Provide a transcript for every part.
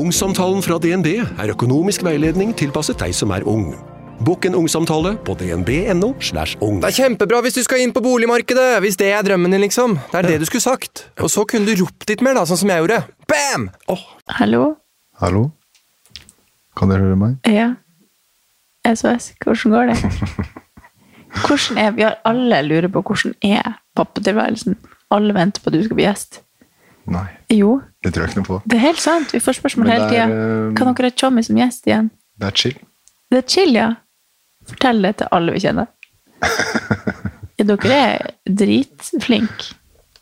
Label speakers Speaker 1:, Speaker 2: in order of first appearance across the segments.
Speaker 1: Ungsamtalen fra DNB er økonomisk veiledning tilpasset deg som er ung. Bokk en ungsamtale på dnb.no. slash ung.
Speaker 2: Det er kjempebra hvis du skal inn på boligmarkedet, hvis det er drømmen din, liksom. Det er det du skulle sagt. Og så kunne du ropt litt mer, da, sånn som jeg gjorde. Bam!
Speaker 3: Hallo?
Speaker 4: Hallo? Kan dere høre meg?
Speaker 3: Ja. SOS, hvordan går det? Hvordan er, vi har alle lurer på hvordan er pappatilværelsen. Alle venter på at du skal bli gjest.
Speaker 4: Nei,
Speaker 3: Jo,
Speaker 4: det tror jeg ikke noe på.
Speaker 3: det er helt sant. Vi får spørsmål hele tida.
Speaker 4: eh,
Speaker 3: Kan dere ha Tjommi som gjest igjen?
Speaker 4: Det er chill.
Speaker 3: Det er chill, ja. Fortell det til alle vi kjenner. Ja, dere er dritflinke.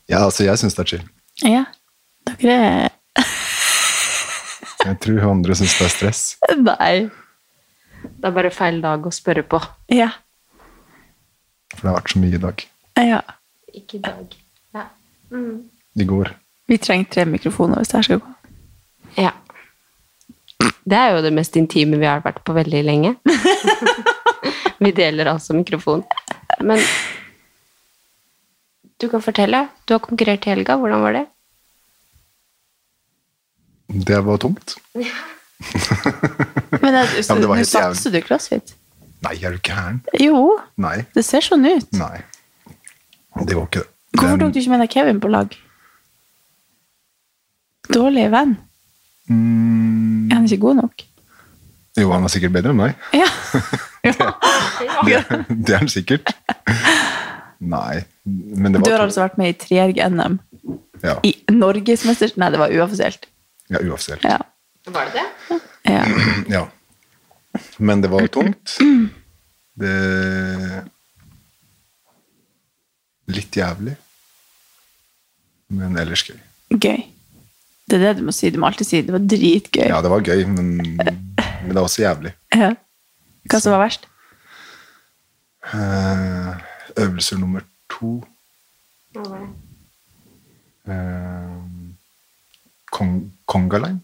Speaker 4: Ja, altså, jeg syns det er chill.
Speaker 3: Ja. Dere er
Speaker 4: Jeg tror andre syns det er stress.
Speaker 3: Nei.
Speaker 5: Det er bare feil dag å spørre på.
Speaker 3: Ja.
Speaker 4: For det har vært så mye i dag.
Speaker 3: ja.
Speaker 5: Ikke i dag. Ja.
Speaker 4: I går.
Speaker 3: Vi trenger tre mikrofoner hvis det her skal gå.
Speaker 5: ja. Det er jo det mest intime vi har vært på veldig lenge. vi deler altså mikrofon. Men du kan fortelle. Du har konkurrert i helga. Hvordan var det?
Speaker 4: Det var tungt.
Speaker 3: Men det,
Speaker 4: Ja, men det var
Speaker 3: nå satser du crossfit.
Speaker 4: Nei, er du gæren?
Speaker 3: Jo,
Speaker 4: Nei.
Speaker 3: det ser sånn ut.
Speaker 4: Nei. Det var ikke det.
Speaker 3: Hvorfor tok du ikke med deg Kevin på lag? Dårlig venn.
Speaker 4: Mm,
Speaker 3: Er han ikke god nok?
Speaker 4: jo, han er sikkert bedre enn meg.
Speaker 3: Ja.
Speaker 4: Det, det er han sikkert. Nei, men det
Speaker 3: Du har altså vært med i Trierg-NM.
Speaker 4: Ja,
Speaker 3: I Norgesmester... Nei, det var uoffisielt.
Speaker 4: ja uoffisielt.
Speaker 3: Ja.
Speaker 5: Var det det?
Speaker 3: ja.
Speaker 4: Ja. Men det var tungt. Det Litt jævlig. Men ellers gøy.
Speaker 3: Gøy. Det er det du må si. Du må alltid si det var dritgøy.
Speaker 4: Ja, det var gøy, men, men det var også jævlig.
Speaker 3: Ja. Hva som var verst?
Speaker 4: Uh, øvelser nummer to uh, Kong, Kongaline?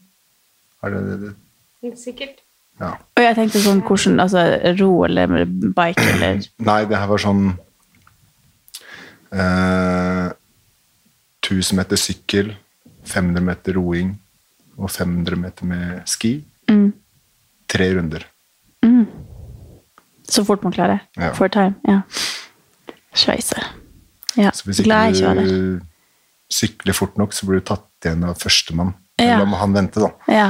Speaker 4: Er det det? det-
Speaker 5: Sikkert.
Speaker 4: Ja.
Speaker 3: Og jeg tenkte sånn hvordan Altså ro eller bike eller
Speaker 4: Nei, det her var sånn uh, 1000 meter sykkel, 500 meter roing og 500 meter med ski.
Speaker 3: Mm.
Speaker 4: Tre runder.
Speaker 3: Så fort man klarer.
Speaker 4: Ja.
Speaker 3: For time. Ja. Sveise. Ja.
Speaker 4: Så hvis ikke du sykler fort nok, så blir du tatt igjen av førstemann.
Speaker 3: Ja.
Speaker 4: Må han vente, da.
Speaker 3: Ja.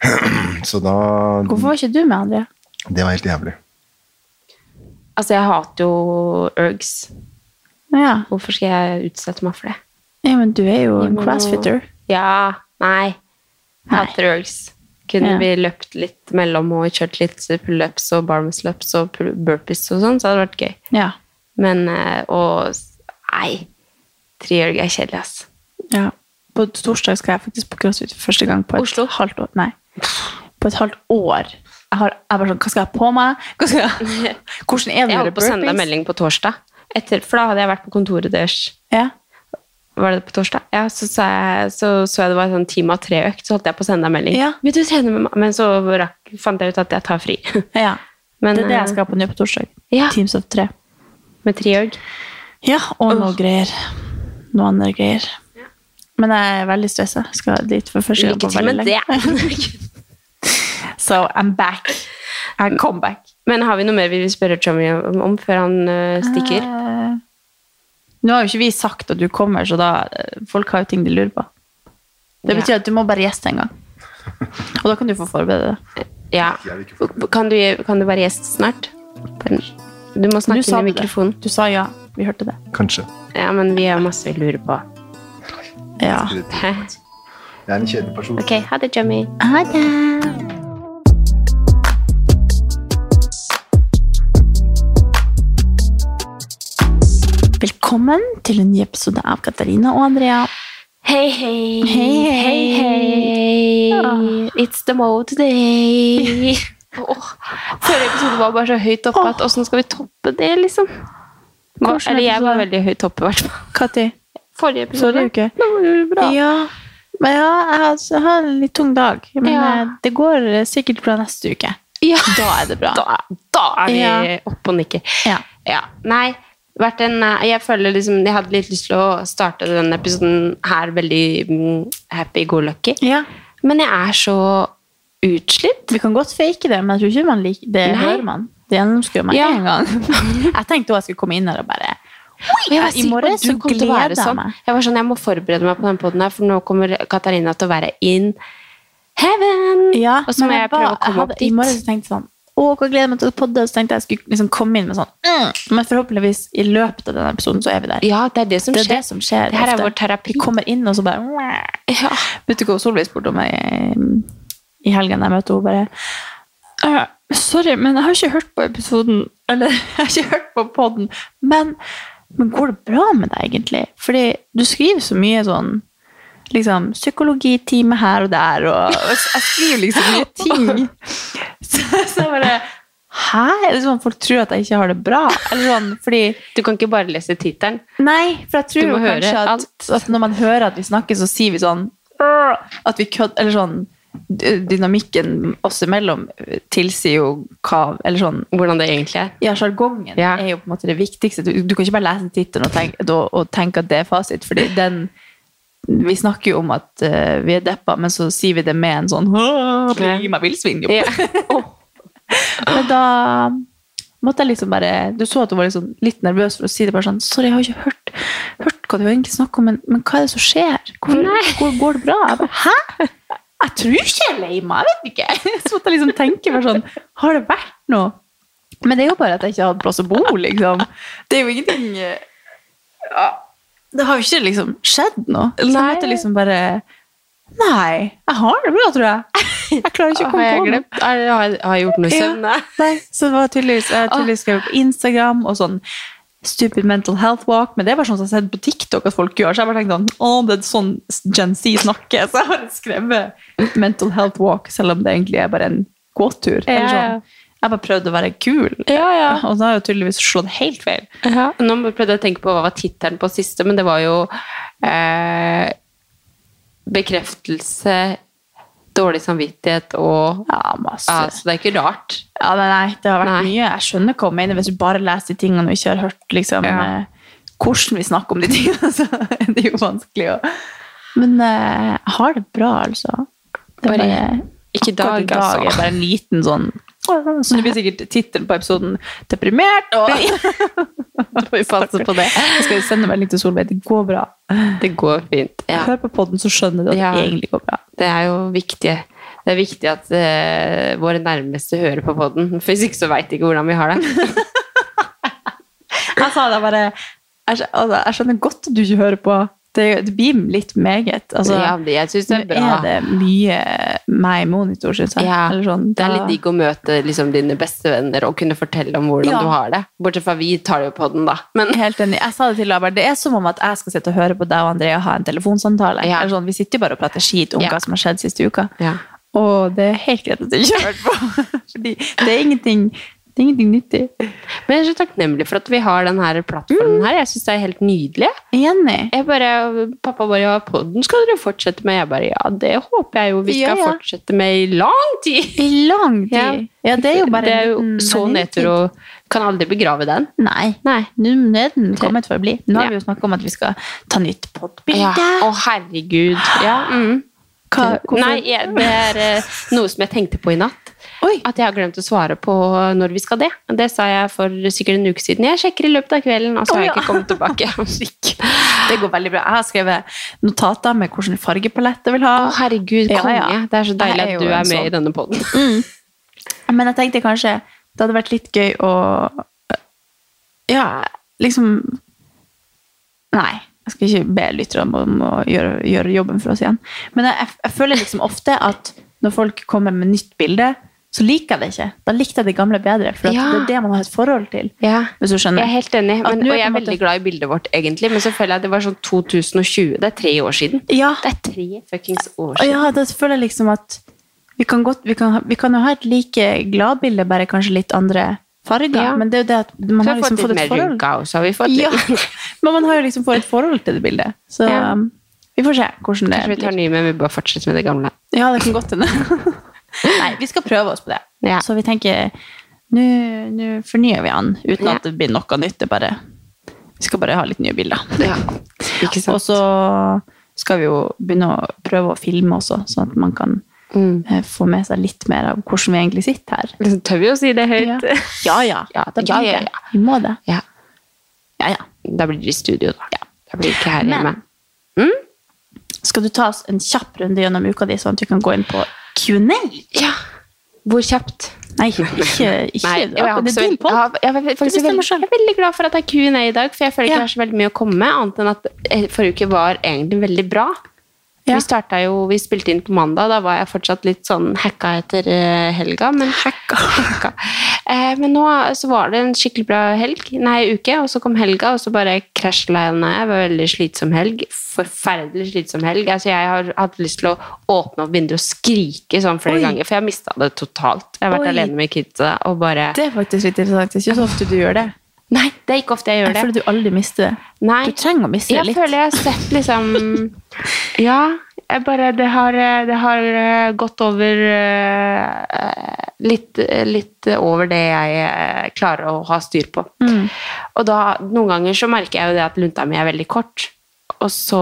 Speaker 4: Så da
Speaker 3: Hvorfor var ikke du med, André?
Speaker 4: Det var helt jævlig.
Speaker 5: Altså, jeg hater jo ergs.
Speaker 3: Ja.
Speaker 5: Hvorfor skal jeg utsette meg for det?
Speaker 3: Ja, men du er jo en crossfitter.
Speaker 5: Ja, nei. Jeg hater ergs. Kunne
Speaker 3: Ja.
Speaker 5: vi løpt litt mellom og kjørt litt pullups og barmuslups og burpees og sånn, så hadde det vært gøy.
Speaker 3: Ja.
Speaker 5: Men Og Nei. Trierg er kjedelig, ass.
Speaker 3: ja. På torsdag skal jeg faktisk på crossfit for første gang på et
Speaker 5: Oslo?
Speaker 3: halvt år. Nei. På et halvt år. Jeg har jeg bare sånn, Hva skal jeg ha på meg? Hva skal jeg? Hvordan er det
Speaker 5: Jeg
Speaker 3: å gjøre
Speaker 5: holdt på å sende deg melding på torsdag. Etter, for da hadde jeg vært på kontoret deres.
Speaker 3: Ja.
Speaker 5: Var det på torsdag? Ja, så så jeg, så, så jeg det var sånn time av tre økt, så holdt jeg på å sende deg melding.
Speaker 3: Ja.
Speaker 5: Vil du trene med meg? Men så rakk, fant jeg ut at jeg tar fri.
Speaker 3: ja.
Speaker 5: Men,
Speaker 3: det er det jeg
Speaker 5: eh,
Speaker 3: skal på nå på torsdag.
Speaker 5: Ja.
Speaker 3: Teams of tre.
Speaker 5: Med triorg?
Speaker 3: Ja, og noe greier. Noe andre greier. Men jeg er veldig stressa. Skal dit for første gang på veldig lenge. So I'm back. I come back.
Speaker 5: Men har vi noe mer vi vil spørre Tommy om, før han uh, stikker?
Speaker 3: Eh, Nå har jo ikke vi sagt at du kommer, så da eh, folk har jo ting de lurer på. Det
Speaker 5: Ja.
Speaker 3: betyr at du må bare gjeste en gang. Og da kan du få forberede deg.
Speaker 5: Ja. Kan du, kan du være gjest snart? Du må snakke inn i
Speaker 3: det.
Speaker 5: mikrofonen.
Speaker 3: Du sa ja. Vi hørte det.
Speaker 4: Kanskje.
Speaker 5: Ja, men vi har masse vi lurer på.
Speaker 3: Ja.
Speaker 4: Jeg er en kjedelig person.
Speaker 5: Ok, ha det, Jummy.
Speaker 3: Ha det. Velkommen til en ny episode av Katarina og Andrea.
Speaker 5: Hei, hei.
Speaker 3: Hei, hei.
Speaker 5: hei. It's the mode today. oh, Forrige episode var bare så høyt oppe at åssen skal vi toppe det, liksom? Hva- Eller jeg var veldig høyt oppe, i hvert fall. Forrige episode.
Speaker 3: Det uke?
Speaker 5: Nå var det jo bra.
Speaker 3: Ja. Men ja, jeg har, en litt tung dag. Men
Speaker 5: Ja.
Speaker 3: eh, det går sikkert bra neste uke.
Speaker 5: Ja.
Speaker 3: Da er det bra.
Speaker 5: Da, da er vi
Speaker 3: Ja.
Speaker 5: oppe og nikker.
Speaker 3: Ja.
Speaker 5: Ja. Nei, vært en, eh, jeg føler liksom Jeg hadde litt lyst til å starte denne episoden her veldig mm, happy go lucky.
Speaker 3: Ja.
Speaker 5: Men jeg er så utslitt.
Speaker 3: Vi kan godt fake det, men jeg tror ikke man liker det.
Speaker 5: Nei.
Speaker 3: hører man. Det gjennomskuer man
Speaker 5: Ja.
Speaker 3: en gang. jeg tenkte også jeg skulle komme inn her og bare
Speaker 5: Oi, jeg var
Speaker 3: I morgen så gleder jeg
Speaker 5: sånn.
Speaker 3: meg.
Speaker 5: Jeg var sånn, jeg må forberede meg på den podden her, for nå kommer Katarina til å være in heaven.
Speaker 3: Ja,
Speaker 5: og så må jeg,
Speaker 3: jeg
Speaker 5: prøve å komme
Speaker 3: hadde,
Speaker 5: opp dit.
Speaker 3: I morgen så tenkte jeg sånn Å, hva gleder meg til å podde. Så tenkte jeg jeg skulle liksom komme inn med sånn mm. Men forhåpentligvis i løpet av denne episoden så er vi der.
Speaker 5: Ja, det er det som
Speaker 3: det er
Speaker 5: skjer.
Speaker 3: det som skjer.
Speaker 5: Det her er
Speaker 3: ofte.
Speaker 5: vår terapi.
Speaker 3: Vi kommer inn, og så bare
Speaker 5: Ja.
Speaker 3: Vet du hva Solveig spurte om meg i- i helgen jeg møtte henne? bare «Øh, Sorry, men jeg har ikke hørt på episoden. Eller jeg har ikke hørt på podden. Men, men går det bra med deg, egentlig? Fordi du skriver så mye sånn liksom, psykologitime her og der, og, og jeg skriver liksom mye ting. Så, så bare Hæ? Er det sånn folk tror at jeg ikke har det bra? Eller sånn, fordi
Speaker 5: Du kan ikke bare lese tittelen.
Speaker 3: Nei, for jeg tror jo kanskje at, at når man hører at vi snakker, så sier vi sånn At vi kødder Eller sånn Dynamikken oss imellom tilsier jo hva Eller sånn
Speaker 5: Hvordan det egentlig er.
Speaker 3: Ja, sjargongen
Speaker 5: Ja.
Speaker 3: er jo på en måte det viktigste. Du, du kan ikke bare lese tittelen og, tenke- da- og tenke at det er fasit, fordi den Vi snakker jo om at uh, vi er deppa, men så sier vi det med en sånn «Åh, Gi meg villsvin, jo.
Speaker 5: Ja.
Speaker 3: Men da måtte jeg liksom bare Du så at du var liksom litt nervøs for å si det. bare sånn, Sorry, jeg har ikke hørt, hørt hva du egentlig snakker om, men, men hva er det som skjer? Hvor, går, går det bra? Jeg bare, Hæ? Jeg tror ikke jeg er lei meg, jeg vet ikke. Så måtte jeg liksom tenke bare sånn Har det vært noe? Men det er jo bare at jeg ikke har hatt plass å bo, liksom. Det er jo ingenting eh, ja, Det har jo ikke liksom skjedd noe. Så jeg
Speaker 5: Nei.
Speaker 3: måtte liksom bare Nei, jeg har det bra, tror jeg. Jeg klarer ikke å komme på noe.
Speaker 5: Har jeg, har jeg gjort noe i
Speaker 3: Ja.
Speaker 5: søvn? Nei.
Speaker 3: Nei, så det var tydeligvis, jeg har tydeligvis skrevet på Instagram og sånn Stupid mental health walk, men det er bare sånn som jeg har sett på TikTok at folk gjør. Så jeg bare tenkte sånn, å, det er sånn Gen Z snakker. Så jeg har skrevet mental health walk, selv om det egentlig er bare en gåtur. Eller sånn. Jeg bare prøvde å være kul,
Speaker 5: Ja, ja.
Speaker 3: og da har jeg jo tydeligvis slått helt feil.
Speaker 5: Ja. Nå prøvde jeg å tenke på hva var tittelen på siste, men det var jo eh, bekreftelse, dårlig samvittighet og
Speaker 3: Ja, masse.
Speaker 5: ja, Så det er ikke rart.
Speaker 3: Ja, nei, nei, det har vært
Speaker 5: Nei.
Speaker 3: mye. Jeg skjønner hva hun mener hvis du bare leser de tingene og ikke har hørt liksom, eh, hvordan vi snakker om de tingene, så er det jo vanskelig å Men eh, har det bra, altså. Det
Speaker 5: Bare
Speaker 3: bare,
Speaker 5: ikke dag,
Speaker 3: dag
Speaker 5: altså.
Speaker 3: er bare en liten sånn Så det blir sikkert tittelen på episoden 'Deprimert'. Og
Speaker 5: Vi passer på det.
Speaker 3: jeg skal sende melding til Solveig. Det går bra.
Speaker 5: Det går fint. Ja.
Speaker 3: Hør på podden, så skjønner du at
Speaker 5: Ja.
Speaker 3: det egentlig går bra.
Speaker 5: Det er jo viktig. Det er viktig at uh, våre nærmeste hører på podden. For hvis ikke så veit de ikke hvordan vi har det.
Speaker 3: Jeg sa det bare Jeg, altså, jeg skjønner godt at du ikke hører på. Det, det blir litt meget. Altså,
Speaker 5: ja, jeg syns det er
Speaker 3: Nå
Speaker 5: bra.
Speaker 3: er det mye meg i monitor, syns jeg.
Speaker 5: Ja,
Speaker 3: Eller sånn,
Speaker 5: Det er litt digg å møte liksom, dine bestevenner og kunne fortelle om hvordan
Speaker 3: Ja.
Speaker 5: du har det. Bortsett fra vi tar det jo på den, da. Men
Speaker 3: Helt enig. Jeg sa det til Laber. Det er som om at jeg skal sitte og høre på deg og Andrea ha en telefonsamtale. Sånn, vi sitter jo bare og prater skit om hva som har skjedd siste uka.
Speaker 5: ja.
Speaker 3: Og det er helt greit at du ikke har hørt på. Fordi det er ingenting, det er ingenting nyttig.
Speaker 5: Men jeg er så takknemlig for at vi har denne plattformen her. Jeg syns det er helt nydelig.
Speaker 3: Enig.
Speaker 5: Jeg bare, pappa bare ja, podden skal dere fortsette med. Jeg bare ja, det håper jeg jo vi skal
Speaker 3: Ja, ja.
Speaker 5: fortsette med i lang tid.
Speaker 3: I lang tid.
Speaker 5: Ja.
Speaker 3: Det er jo bare
Speaker 5: det er jo så nedtur og kan aldri begrave den.
Speaker 3: Nei.
Speaker 5: Nei.
Speaker 3: Nå er den kommet for å bli. Nå har vi jo snakket om at vi skal ta nytt podbilde.
Speaker 5: Å, herregud. Ja. Mm.
Speaker 3: Hva.
Speaker 5: Nei, jeg, det er eh, noe som jeg tenkte på i natt.
Speaker 3: Oi.
Speaker 5: At jeg har glemt å svare på når vi skal det. Det sa jeg for sikkert en uke siden. Jeg sjekker i løpet av kvelden, og så har jeg ikke kommet tilbake.
Speaker 3: Det går veldig bra. Jeg har skrevet notater med hvilken fargepalett jeg vil ha.
Speaker 5: Å, herregud, konge.
Speaker 3: ja.
Speaker 5: Det er så deilig at du er med
Speaker 3: sånn.
Speaker 5: i denne poden.
Speaker 3: Men jeg tenkte kanskje det hadde vært litt gøy å Ja, liksom Nei, jeg skal ikke be lytterne om å gjøre, gjøre jobben for oss igjen. Men jeg, jeg føler liksom ofte at når folk kommer med nytt bilde, så liker jeg det ikke. Da likte jeg det gamle bedre, for
Speaker 5: Ja.
Speaker 3: det er det man har et forhold til.
Speaker 5: Ja.
Speaker 3: Hvis du skjønner.
Speaker 5: Jeg er helt enig, men, og jeg er veldig glad i bildet vårt, egentlig. Men så føler jeg at det var sånn 2020. Det er tre år siden.
Speaker 3: Ja,
Speaker 5: Det er tre fuckings år siden.
Speaker 3: ja, da føler jeg liksom at Vi kan, godt, vi, kan, vi kan jo ha et like gladbilde, bare kanskje litt andre farger.
Speaker 5: Ja.
Speaker 3: Men det er jo det at man har liksom
Speaker 5: fått
Speaker 3: fått et forhold.
Speaker 5: så også. Har vi fått
Speaker 3: Ja,
Speaker 5: litt.
Speaker 3: men man har jo liksom fått et forhold til det bildet. Så
Speaker 5: Ja.
Speaker 3: um, vi får se hvordan det blir.
Speaker 5: Kanskje vi tar nye, men vi bare fortsetter med det gamle.
Speaker 3: Ja, det kan godt hende. Nei, vi skal prøve oss på det.
Speaker 5: Ja.
Speaker 3: Så vi tenker nå fornyer vi han uten
Speaker 5: Ja.
Speaker 3: at det blir noe nytt. Det bare, vi skal bare ha litt nye bilder.
Speaker 5: Ja.
Speaker 3: Og så skal vi jo begynne å prøve å filme også, sånn at man kan
Speaker 5: Mm.
Speaker 3: eh, få med seg litt mer av hvordan vi egentlig sitter her.
Speaker 5: Så Tør vi å si det høyt?
Speaker 3: Ja, ja.
Speaker 5: Ja, ja.
Speaker 3: Vi må det.
Speaker 5: Ja.
Speaker 3: Ja, ja.
Speaker 5: Da blir det i studio, da. Da blir det ikke her
Speaker 3: Men-
Speaker 5: hjemme.
Speaker 3: Skal du ta oss en kjapp runde gjennom uka di, sånn at vi kan gå inn på Q&A?
Speaker 5: Ja. Hvor kjapt?
Speaker 3: Nei, ikke, ikke
Speaker 5: Nei, jeg, er
Speaker 3: det er din
Speaker 5: jeg,
Speaker 3: selv.
Speaker 5: jeg er veldig glad for at det er Q&A i dag, for jeg føler ikke
Speaker 3: Ja.
Speaker 5: jeg har så veldig mye å komme med, annet enn at eh, forrige uke var egentlig veldig bra.
Speaker 3: Ja.
Speaker 5: Vi startet jo, vi spilte inn på mandag, da var jeg fortsatt litt sånn hacka etter eh, helga, men hacka. Eh, men nå så var det en skikkelig bra helg, nei, uke, og så kom helga, og så bare krasjlanda jeg. Var veldig slitsom helg. Forferdelig slitsom helg. Altså, jeg har hatt lyst til å åpne opp vinduet og skrike sånn flere
Speaker 3: Oi.
Speaker 5: ganger, for jeg mista det totalt. Jeg har vært
Speaker 3: Oi.
Speaker 5: alene med kidsa og bare
Speaker 3: Det er faktisk litt interessant. Det er ikke så ofte du gjør det.
Speaker 5: Nei, det er ikke ofte jeg gjør
Speaker 3: Jeg
Speaker 5: det.
Speaker 3: føler du aldri mister det.
Speaker 5: Nei.
Speaker 3: Du trenger å miste det litt.
Speaker 5: Jeg føler jeg har sett liksom Ja, jeg bare Det har, det har eh, gått over eh, litt, litt over det jeg eh, klarer å ha styr på.
Speaker 3: Mm.
Speaker 5: Og da, noen ganger så merker jeg jo det at lunta mi er veldig kort. Og så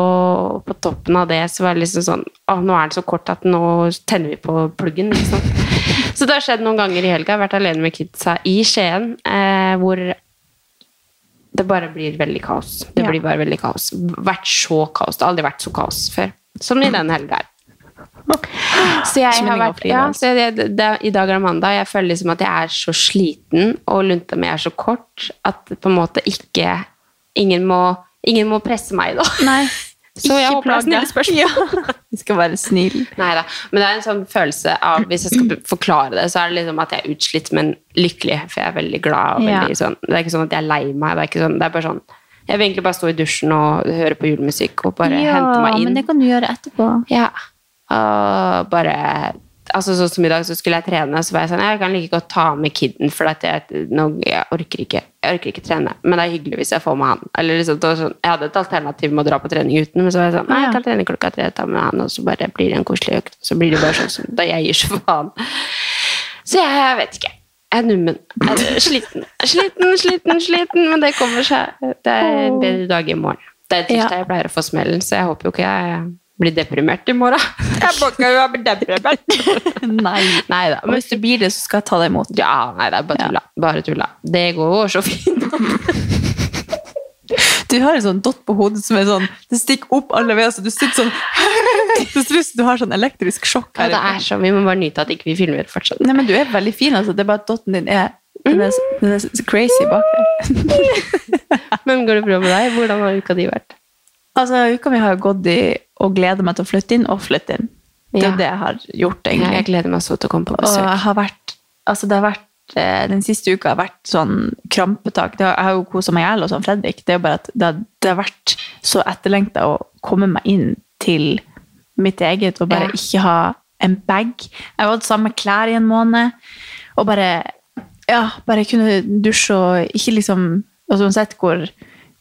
Speaker 5: på toppen av det så var det liksom sånn Å, nå er den så kort at nå tenner vi på pluggen. liksom. Så det har skjedd noen ganger i helga. Jeg har vært alene med kidsa i Skien, eh, hvor det bare blir veldig kaos. Det
Speaker 3: Ja.
Speaker 5: blir bare veldig kaos. Vært så kaos. Det har aldri vært så kaos før. Som i denne helga her. Så jeg har vært, ja, så jeg, det, det, I dag er det mandag. Jeg føler liksom at jeg er så sliten, og lunta mi er så kort, at på en måte ikke Ingen må, ingen må presse meg, da.
Speaker 3: Nei.
Speaker 5: Så jeg håper det er snille spørsmål.
Speaker 3: Ja. Vi skal være snille.
Speaker 5: Nei da. Men det er en sånn følelse av Hvis jeg skal forklare det, så er det liksom at jeg er utslitt, men lykkelig. For jeg er veldig glad. Og
Speaker 3: Ja.
Speaker 5: sånn, det er ikke sånn at jeg er lei meg. Det er, sånn, det er bare sånn Jeg vil egentlig bare stå i dusjen og høre på julemusikk og bare hente meg inn.
Speaker 3: Ja, men det kan du gjøre etterpå.
Speaker 5: Ja. Og bare Altså Sånn som i dag, så skulle jeg trene, så var jeg sånn Jeg kan like godt ta med kiden, for jeg, nå, jeg, orker ikke, jeg orker ikke trene. Men det er hyggelig hvis jeg får med han. Eller liksom, sånn, jeg hadde et alternativ med å dra på trening uten, men så var jeg sånn Nei, jeg kan trene klokka tre, ta med han, og så bare blir det en koselig økt. Så blir det bare sånn som da jeg gir så faen. Så jeg, jeg vet ikke. Jeg er nummen. Jeg er sliten. Sliten, sliten, sliten, men det kommer seg. Det er en bedre dag i morgen. Det er tirsdag jeg pleier å få smellen, så jeg håper jo ikke jeg blir deprimert i morgen. Jeg må ikke bli deprimert.
Speaker 3: Nei.
Speaker 5: Nei da.
Speaker 3: Men hvis du blir det, så skal jeg ta deg imot.
Speaker 5: Ja, nei, det er bare tulla. Bare tulla. Det går så fint.
Speaker 3: Du har en sånn dott på hodet som er sånn Det stikker opp alle veier, så du sitter sånn Det ser ut du har sånn elektrisk sjokk
Speaker 5: Ja, det er så, Vi må bare nyte at ikke vi filmer fortsatt.
Speaker 3: Nei, men du er veldig fin, altså. Det er bare at dotten din er den er, den er crazy bak der.
Speaker 5: Men går det bra med deg? Hvordan har uka di vært?
Speaker 3: Altså, uka mi har jo gått i å glede meg til å flytte inn og flytte inn. Det er
Speaker 5: Ja.
Speaker 3: det jeg har gjort, egentlig.
Speaker 5: jeg gleder meg så til å komme på
Speaker 3: Og
Speaker 5: besøk.
Speaker 3: jeg har vært Altså, det har vært eh, Den siste uka har vært sånn krampetak. Det har, jeg har jo kosa meg i hjel hos sånn, Fredrik. Det er bare at det har, det har vært så etterlengta å komme meg inn til mitt eget og bare
Speaker 5: Ja.
Speaker 3: ikke ha en bag. Jeg har hatt samme klær i en måned. Og bare ja, bare kunne dusje og ikke liksom altså Uansett hvor,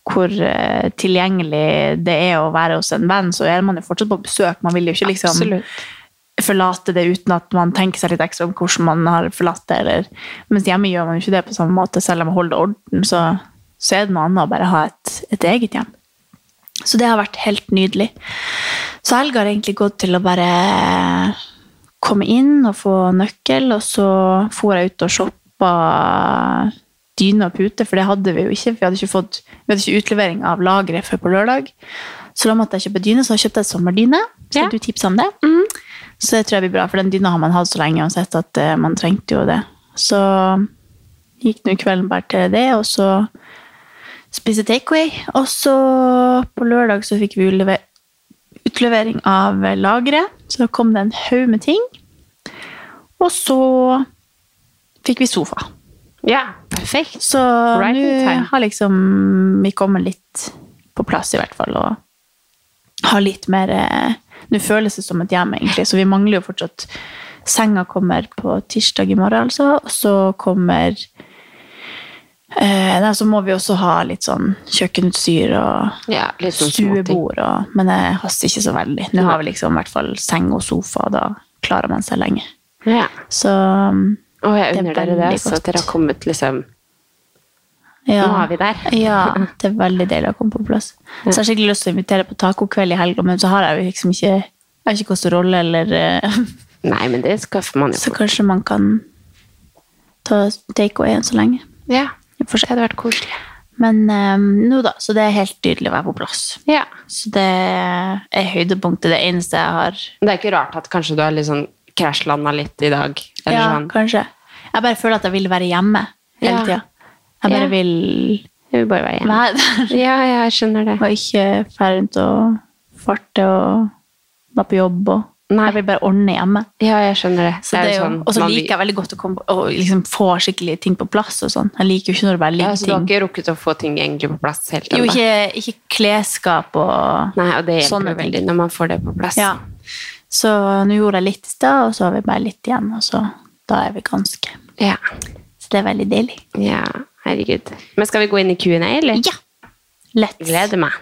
Speaker 3: hvor eh, tilgjengelig det er å være hos en venn, så er man jo fortsatt på besøk. Man vil jo ikke liksom
Speaker 5: Absolutt.
Speaker 3: forlate det uten at man tenker seg litt ekstra om hvordan man har forlatt det. Eller, mens hjemme gjør man jo ikke det på samme måte, selv om man holder orden. Så, så er det noe annet å bare ha et, et eget hjem. Så det har vært helt nydelig. Så helga har egentlig gått til å bare komme inn og få nøkkel, og så for jeg ut og shoppa dyne og pute, for det hadde vi jo ikke. Vi hadde ikke, fått, vi hadde ikke utlevering av lageret før på lørdag. Så da måtte jeg kjøpe dyne, så jeg kjøpte jeg sommerdyne. Så
Speaker 5: Ja.
Speaker 3: du tipsa om det. Så det tror jeg blir bra, for den dyna har man hatt så lenge uansett at eh, man trengte jo det. Så gikk nå kvelden bare til det, og så spise takeaway. Og så på lørdag så fikk vi utlevering av lageret, så da kom det en haug med ting. Og så fikk vi sofa.
Speaker 5: Ja, perfekt.
Speaker 3: Så
Speaker 5: Right
Speaker 3: nå har liksom vi kommet litt på plass, i hvert fall. Og har litt mer eh, Nå føles det som et hjem, egentlig, så vi mangler jo fortsatt senga kommer på tirsdag i morgen, altså. Og så kommer eh, Så må vi også ha litt sånn kjøkkenutstyr og
Speaker 5: Ja, sånn
Speaker 3: stuebord. Og, men det haster ikke så veldig. Nå har vi liksom i hvert fall seng og sofa, og da klarer man seg lenge.
Speaker 5: Ja.
Speaker 3: Så
Speaker 5: Og jeg
Speaker 3: Det er
Speaker 5: unner dere det, så at dere har kommet liksom
Speaker 3: ja.
Speaker 5: Nå er vi der.
Speaker 3: Ja, det er veldig deilig å komme på plass. Så jeg har skikkelig lyst til å invitere på tacokveld i helga, men så har jeg jo liksom ikke jeg har ikke kostet rolle, eller eh,
Speaker 5: Nei, men det skaffer man jo
Speaker 3: Så kanskje man kan ta takeaway så lenge.
Speaker 5: Ja, det hadde vært koselig.
Speaker 3: Men um, nå, da. Så det er helt tydelig å være på plass.
Speaker 5: Ja.
Speaker 3: Så det er høydepunktet. Det eneste jeg har
Speaker 5: Det er ikke rart at kanskje du har liksom sånn krasjlanda litt i dag. Eller
Speaker 3: Ja,
Speaker 5: sånn.
Speaker 3: kanskje. Jeg bare føler at jeg vil være hjemme hele
Speaker 5: Ja.
Speaker 3: tida. Jeg bare
Speaker 5: Ja.
Speaker 3: vil
Speaker 5: Jeg vil bare være hjemme.
Speaker 3: være der.
Speaker 5: Ja, ja, jeg skjønner det.
Speaker 3: Og ikke dra rundt og farte og være på jobb. Og
Speaker 5: Nei.
Speaker 3: jeg vil bare ordne hjemme.
Speaker 5: Ja, jeg skjønner det.
Speaker 3: Så det jo,
Speaker 5: sånn,
Speaker 3: og så
Speaker 5: man-
Speaker 3: liker jeg veldig godt å komme og liksom få skikkelig ting på plass. og sånn. Jeg liker jo ikke når det bare
Speaker 5: ja,
Speaker 3: ligger
Speaker 5: så du har ikke rukket å få ting egentlig på plass helt
Speaker 3: Jo, ikke, ikke klesskap og
Speaker 5: Nei, og det hjelper
Speaker 3: sånne
Speaker 5: veldig når man får det på plass.
Speaker 3: Ja. Så nå gjorde jeg litt i stad, og så har vi bare litt igjen. Og så da er vi ganske
Speaker 5: Ja.
Speaker 3: Så det er veldig deilig.
Speaker 5: ja, herregud. Men skal vi gå inn i Q&A, eller?
Speaker 3: Ja. Lett.
Speaker 5: Gleder meg.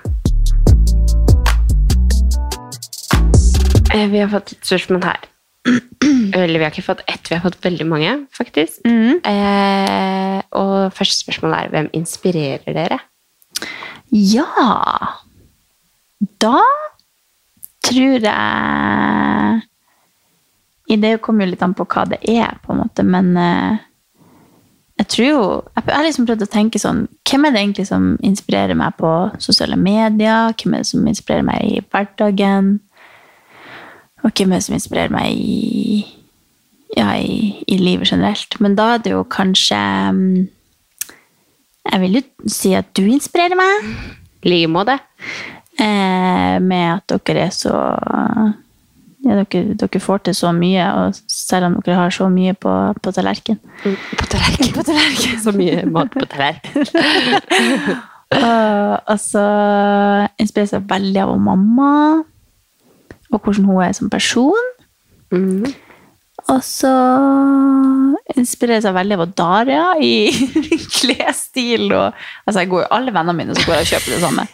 Speaker 5: Eh, Vi har fått et spørsmål her. Eller vi har ikke fått ett, vi har fått veldig mange, faktisk.
Speaker 3: Mm.
Speaker 5: Eh, og første spørsmål er hvem inspirerer dere?
Speaker 3: Ja Da tror jeg i Det kommer jo litt an på hva det er, på en måte, men eh, jeg tror jo Jeg har liksom prøvd å tenke sånn Hvem er det egentlig som inspirerer meg på sosiale medier? Hvem er det som inspirerer meg i hverdagen? Og hvem er det som inspirerer meg i, ja, i, i livet generelt? Men da er det jo kanskje mm, Jeg vil jo si at du inspirerer meg.
Speaker 5: I like måte.
Speaker 3: Eh, med at dere er så ja, dere, dere får til så mye, selv om dere har så mye på, på tallerken.
Speaker 5: På tallerken. Så mye mat på tallerken.
Speaker 3: Og, og så inspireres jeg veldig av mamma, og hvordan hun er som person.
Speaker 5: Mm.
Speaker 3: Og så inspireres jeg veldig av Daria i klesstil. Og, altså jeg går jo alle vennene mine så går og kjøper det samme.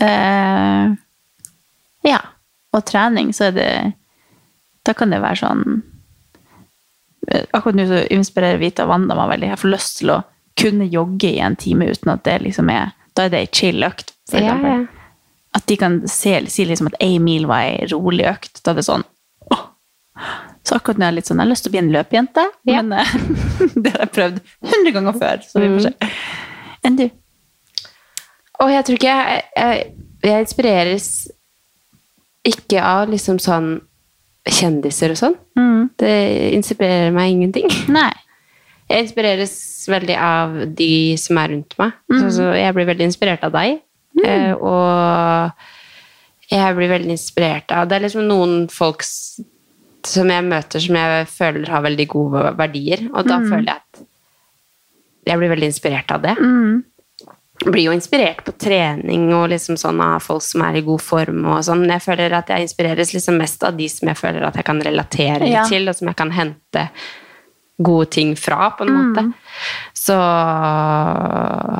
Speaker 3: Eh, ja. Og trening, så er det Da kan det være sånn eh, Akkurat nå så inspirerer Vita Wanda meg veldig. Jeg får lyst til å kunne jogge i en time uten at det liksom er Da er det ei chill økt, for
Speaker 5: Ja,
Speaker 3: eksempel.
Speaker 5: ja.
Speaker 3: At de kan se, si liksom at ei mil var ei rolig økt. Da er det sånn åh. Så akkurat nå er jeg litt sånn, jeg har lyst til å bli en løpejente,
Speaker 5: Ja.
Speaker 3: men eh, det har jeg prøvd hundre ganger før. Så vi får se. Enn du?
Speaker 5: Og jeg tror ikke jeg, jeg, jeg inspireres ikke av liksom sånn kjendiser og sånn. Det inspirerer meg ingenting.
Speaker 3: Nei.
Speaker 5: Jeg inspireres veldig av de som er rundt meg. Så, så jeg blir veldig inspirert av deg. Eh, og jeg blir veldig inspirert av Det er liksom noen folk som jeg møter som jeg føler har veldig gode verdier, og da føler jeg at jeg blir veldig inspirert av det. Jeg blir jo inspirert på trening og liksom sånn av folk som er i god form. og sånn, jeg føler at jeg inspireres liksom mest av de som jeg føler at jeg kan relatere
Speaker 3: Ja.
Speaker 5: til, og som jeg kan hente gode ting fra, på en måte. Så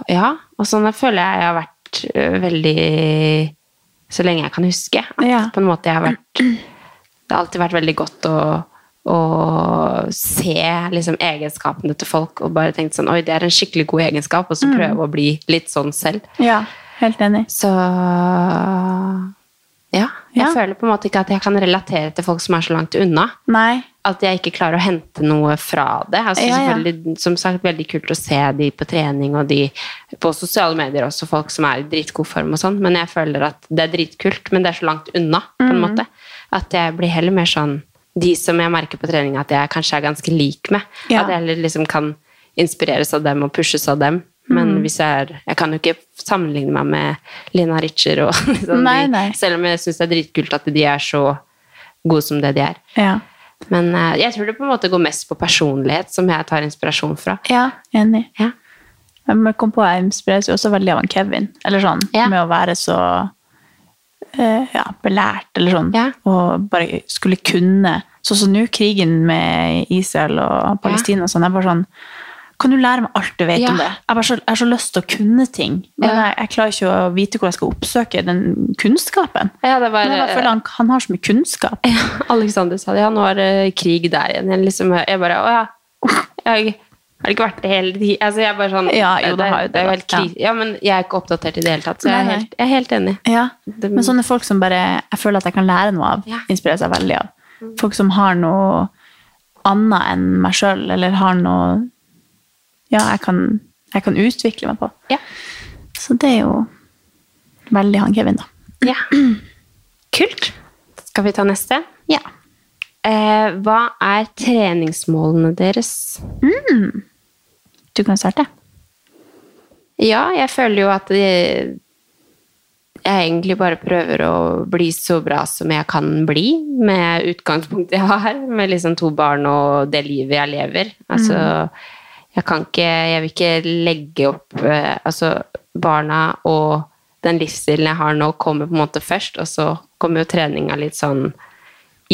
Speaker 5: ja. Og sånn føler jeg jeg har vært veldig Så lenge jeg kan huske. At
Speaker 3: Ja.
Speaker 5: på en måte jeg har vært Det har alltid vært veldig godt å å se liksom, egenskapene til folk og bare tenkt sånn Oi, det er en skikkelig god egenskap, og så prøve å bli litt sånn selv.
Speaker 3: Ja, helt enig.
Speaker 5: Så ja. Jeg
Speaker 3: Ja.
Speaker 5: føler på en måte ikke at jeg kan relatere til folk som er så langt unna.
Speaker 3: Nei.
Speaker 5: At jeg ikke klarer å hente noe fra det. Altså,
Speaker 3: Ja, ja.
Speaker 5: Som sagt, veldig kult å se de på trening og de på sosiale medier også, folk som er i dritgod form og sånn, men jeg føler at det er dritkult, men det er så langt unna, på en måte. At jeg blir heller mer sånn De som jeg merker på trening at jeg kanskje er ganske lik med.
Speaker 3: Ja.
Speaker 5: At jeg heller liksom kan inspireres av dem og pushes av dem. Men hvis jeg er Jeg kan jo ikke sammenligne meg med Lina Ritcher og liksom
Speaker 3: Nei,
Speaker 5: de. Selv om jeg syns det er dritkult at de er så gode som det de er.
Speaker 3: Ja.
Speaker 5: Men eh, jeg tror det på en måte går mest på personlighet, som jeg tar inspirasjon fra.
Speaker 3: ja, enig.
Speaker 5: Ja.
Speaker 3: Jeg kom på, jeg inspireres jo også veldig av Kevin. Eller sånn,
Speaker 5: Ja.
Speaker 3: med å være så ja, belært, eller sånn.
Speaker 5: Ja.
Speaker 3: Og bare skulle kunne Sånn som nå, krigen med Israel og Palestina og sånn. Jeg bare sånn Kan du lære meg alt du vet om det? Jeg bare så, jeg har så lyst til å kunne ting. Men jeg, jeg klarer ikke å vite hvor jeg skal oppsøke den kunnskapen.
Speaker 5: Ja, det var,
Speaker 3: Men jeg bare føler han, han har så mye kunnskap.
Speaker 5: Alexander sa det. Ja, nå er det krig der igjen. Jeg, liksom, jeg bare Å ja. Jeg har ikke vært det hele tiden. Altså, jeg er bare sånn
Speaker 3: Ja, jo, det har jo
Speaker 5: det
Speaker 3: det vært, ja.
Speaker 5: Ja, men jeg er ikke oppdatert i det hele tatt, så jeg er helt, jeg er helt enig.
Speaker 3: Ja, men sånne folk som bare jeg føler at jeg kan lære noe av,
Speaker 5: Ja.
Speaker 3: inspirerer seg veldig av. Folk som har noe annet enn meg sjøl, eller har noe ja, jeg kan, jeg kan utvikle meg på.
Speaker 5: Ja.
Speaker 3: Så det er jo veldig han Kevin, da.
Speaker 5: Ja. Kult. Skal vi ta neste?
Speaker 3: Ja.
Speaker 5: Eh, hva er treningsmålene deres?
Speaker 3: Du kan starte.
Speaker 5: Ja, jeg føler jo at jeg, jeg egentlig bare prøver å bli så bra som jeg kan bli, med utgangspunktet jeg har, med liksom to barn og det livet jeg lever. Altså, jeg kan ikke Jeg vil ikke legge opp eh, Altså, barna og den livsstilen jeg har nå, kommer på en måte først, og så kommer jo treninga litt sånn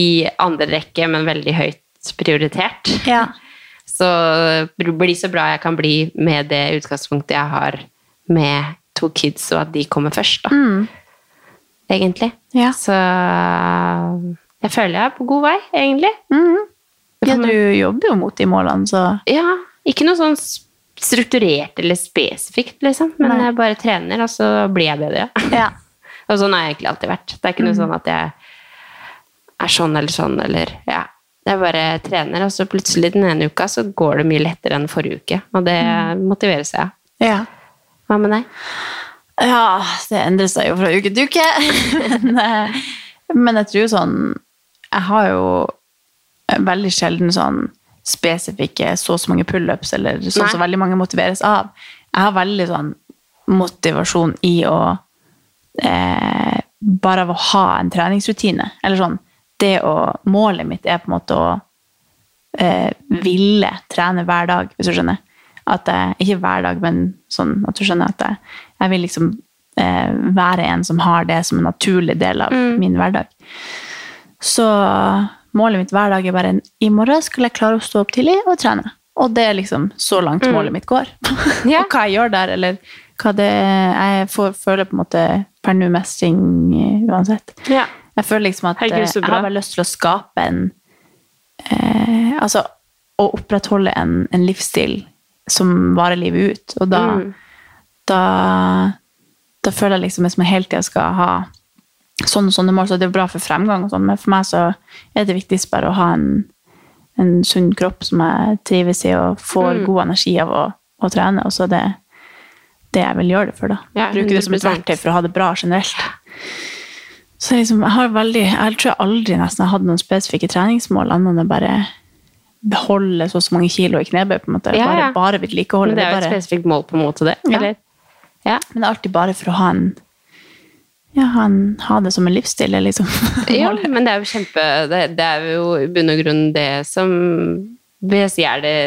Speaker 5: i andre rekke, men veldig høyt prioritert.
Speaker 3: Ja.
Speaker 5: Så bli så bra jeg kan bli med det utgangspunktet jeg har med to kids, og at de kommer først, da. Egentlig.
Speaker 3: Ja.
Speaker 5: Så jeg føler jeg er på god vei, egentlig.
Speaker 3: ja, du jobber jo mot de målene, så
Speaker 5: Ja, ikke noe sånn strukturert eller spesifikt, liksom. Men
Speaker 3: Nei.
Speaker 5: jeg bare trener, og så blir jeg bedre.
Speaker 3: ja.
Speaker 5: Og sånn har jeg egentlig alltid vært. Det er ikke noe sånn at jeg er sånn eller sånn, eller ja. Jeg bare trener, og så plutselig den ene uka så går det mye lettere enn forrige uke. Og det motiverer seg.
Speaker 3: ja.
Speaker 5: Hva med deg?
Speaker 3: Ja, det endrer seg jo fra uke til uke. men, eh, men jeg tror sånn Jeg har jo veldig sjelden sånn spesifikke så og så mange pullups, eller sånn som veldig mange motiveres av. Jeg har veldig sånn motivasjon i å eh, bare av å ha en treningsrutine. Eller sånn det å Målet mitt er på en måte å eh, ville trene hver dag, hvis du skjønner. At jeg, ikke hver dag, men sånn at du skjønner at jeg, jeg vil liksom eh, være en som har det som en naturlig del av min hverdag. Så målet mitt hver dag er bare i morgen skal jeg klare å stå opp tidlig og trene. Og det er liksom så langt målet mitt går.
Speaker 5: Yeah.
Speaker 3: og hva jeg gjør der, eller hva det Jeg får, føler på en måte per nå mestring eh, uansett.
Speaker 5: Ja.
Speaker 3: Jeg føler liksom at
Speaker 5: Herregud,
Speaker 3: eh, jeg har bare lyst til å skape en eh, Altså å opprettholde en, en livsstil som varer livet ut. Og da,
Speaker 5: Mm.
Speaker 3: da, da føler jeg liksom at jeg hele tida skal ha sånne og sånne mål, så det er bra for fremgang, og sånn, men for meg så er det viktigst bare å ha en, en sunn kropp som jeg trives i, og får
Speaker 5: Mm.
Speaker 3: god energi av å, å trene. Og så er det det jeg vil gjøre det for, da.
Speaker 5: Ja,
Speaker 3: Bruke det som et
Speaker 5: 100%.
Speaker 3: verktøy for å ha det bra generelt. Så liksom, jeg har veldig Jeg tror jeg aldri nesten har hatt noen spesifikke treningsmål, annet enn å bare beholde så og så mange kilo i knebøy, på en måte.
Speaker 5: Ja,
Speaker 3: Bare,
Speaker 5: ja.
Speaker 3: bare vedlikeholde
Speaker 5: Men det er jo et
Speaker 3: bare,
Speaker 5: spesifikt mål på en måte, det.
Speaker 3: Ja.
Speaker 5: Eller? Ja.
Speaker 3: Men det er alltid bare for å ha en ja, ha, har det som en livsstil, liksom.
Speaker 5: Jo, men det er jo kjempe Det, det er jo i bunn og grunn det som vil jeg si er det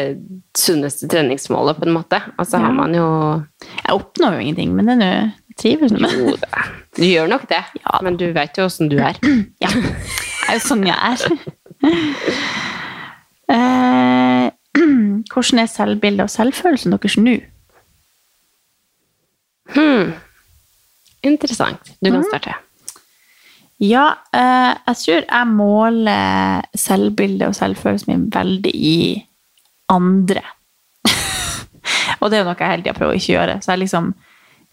Speaker 5: sunneste treningsmålet, på en måte. Altså har man jo
Speaker 3: Jeg oppnår jo ingenting, men det er nå trives med
Speaker 5: Jo da. Du gjør nok det,
Speaker 3: Ja.
Speaker 5: men du veit jo åssen du er.
Speaker 3: Ja. Det er jo sånn jeg er. eh, hvordan er selvbildet og selvfølelsen deres nå?
Speaker 5: Hmm. Interessant. Du kan starte.
Speaker 3: Ja, eh, jeg tror jeg måler selvbildet og selvfølelsen min veldig i andre. og det er jo noe jeg hele tida prøver å ikke gjøre. Så jeg liksom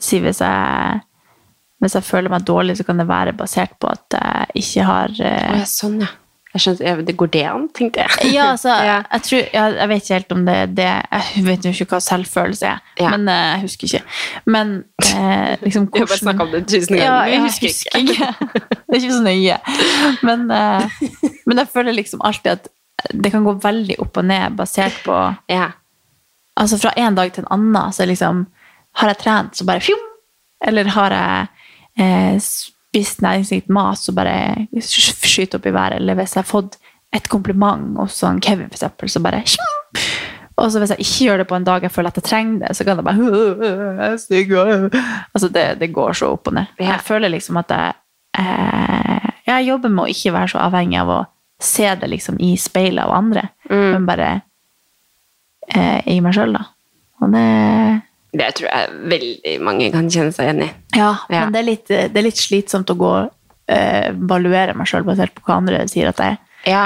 Speaker 3: sier hvis jeg, hvis jeg føler meg dårlig, så kan det være basert på at jeg ikke har eh,
Speaker 5: ja, sånn, ja. Jeg skjønner, jeg, det går det an, tenkte jeg.
Speaker 3: Ja, altså,
Speaker 5: Ja.
Speaker 3: Jeg, tror, jeg, jeg vet ikke helt om det er det Jeg vet jo ikke hva selvfølelse er,
Speaker 5: Ja.
Speaker 3: men eh, jeg husker ikke. Men eh, liksom
Speaker 5: Vi har bare snakka om det tusen ganger.
Speaker 3: Ja, jeg
Speaker 5: jeg
Speaker 3: husker ikke. det er ikke så nøye. Men, eh, men jeg føler liksom alltid at det kan gå veldig opp og ned basert på
Speaker 5: Ja.
Speaker 3: Altså fra en dag til en annen, så liksom Har jeg trent, så bare fjom! Eller har jeg eh, spist næringsrikt mat, og bare skyter opp i været. Eller hvis jeg har fått et kompliment hos sånn Kevin, for eksempel, så bare! Og så hvis jeg ikke gjør det på en dag jeg føler at jeg trenger det, så kan det bare stygg. Altså det, det går så opp og ned. Jeg føler liksom at jeg, eh, Jeg jobber med å ikke være så avhengig av å se det liksom i speilet av andre, men bare eh, i meg sjøl, da. Og det
Speaker 5: Det tror jeg veldig mange kan kjenne seg igjen i.
Speaker 3: Ja,
Speaker 5: Ja.
Speaker 3: men det er, litt, det er litt slitsomt å gå eh, evaluere meg sjøl basert på hva andre sier at jeg er.
Speaker 5: Ja.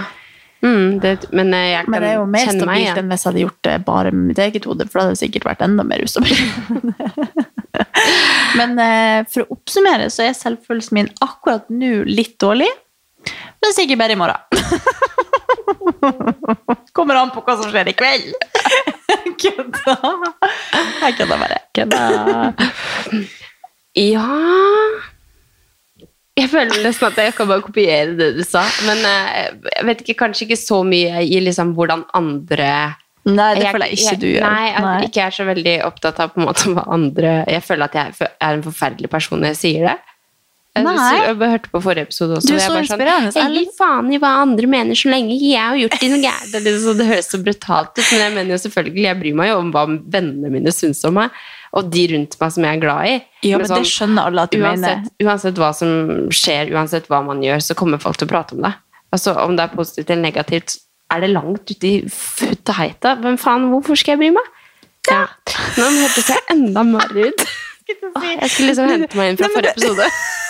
Speaker 5: Mm, det, men eh, jeg kan
Speaker 3: Men det er jo mer
Speaker 5: kjenne meg
Speaker 3: stabilt enn hvis jeg hadde gjort det bare med mitt eget hode, for da hadde det sikkert vært enda mer ustabilt. Men eh, for å oppsummere så er selvfølelsen min akkurat nå litt dårlig, men sikkert bedre i morgen. Kommer an på hva som skjer i kveld. Kødda. Jeg kødda bare. Kødda.
Speaker 5: Ja Jeg føler nesten at jeg kan bare kopiere det du sa. Men eh, jeg vet ikke, kanskje ikke så mye i liksom hvordan andre
Speaker 3: Nei, det føler jeg ikke du gjør.
Speaker 5: Nei,
Speaker 3: Nei.
Speaker 5: ikke jeg er så veldig opptatt av på en måte hva andre Jeg føler at jeg er en forferdelig person når jeg sier det. Jeg,
Speaker 3: Nei.
Speaker 5: jeg hørte på forrige episode også.
Speaker 3: Du er så inspirerende,
Speaker 5: Sånn, jeg gir faen i hva andre mener, så lenge jeg har gjort det noe gærent. Det, liksom, det høres så brutalt ut, men jeg mener jo selvfølgelig Jeg bryr meg jo om hva vennene mine syns om meg, og de rundt meg som jeg er glad i.
Speaker 3: Ja,
Speaker 5: Men sånn,
Speaker 3: det skjønner alle at du mener.
Speaker 5: uansett, uansett hva som skjer, uansett hva man gjør, så kommer folk til å prate om det. Altså, Om det er positivt eller negativt, er det langt ute i futt og heita. Hvem faen, hvorfor skal jeg bry meg? Ja. Nå hørtes jeg enda mer ut. Jeg skulle liksom hente meg inn fra forrige episode.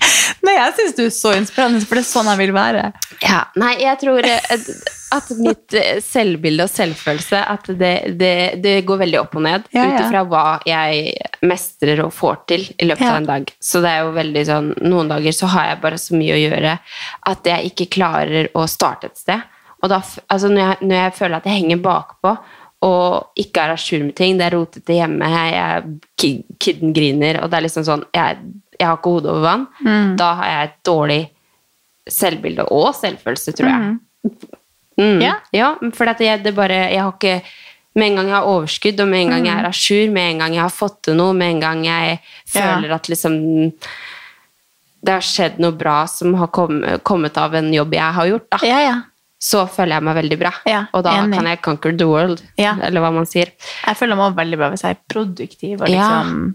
Speaker 3: Nei, jeg syns du er så inspirerende, for det er sånn jeg vil være.
Speaker 5: Ja, nei, jeg tror eh, at mitt eh, selvbilde og selvfølelse At det, det, det går veldig opp og ned
Speaker 3: Ja,
Speaker 5: ut ifra hva jeg mestrer og får til i løpet
Speaker 3: Ja.
Speaker 5: av en dag. Så det er jo veldig sånn Noen dager så har jeg bare så mye å gjøre at jeg ikke klarer å starte et sted. Og da, altså når, jeg, når jeg føler at jeg henger bakpå og ikke er à jour med ting, det er rotete hjemme, jeg, ki- kidden griner, og det er liksom sånn Jeg, jeg har ikke hodet over vann. Da har jeg et dårlig selvbilde og selvfølelse, tror jeg. Mm.
Speaker 3: Ja.
Speaker 5: for at jeg, det bare, jeg har ikke Med en gang jeg har overskudd, og med en gang jeg er a jour, med en gang jeg har fått til noe, med en gang jeg føler at liksom det har skjedd noe bra som har kommet, av en jobb jeg har gjort, da,
Speaker 3: Ja, ja.
Speaker 5: så føler jeg meg veldig bra.
Speaker 3: Ja,
Speaker 5: og da
Speaker 3: enig.
Speaker 5: kan jeg conquer the world,
Speaker 3: Ja.
Speaker 5: eller hva man sier.
Speaker 3: Jeg føler meg også veldig bra hvis jeg er produktiv og
Speaker 5: Ja.
Speaker 3: liksom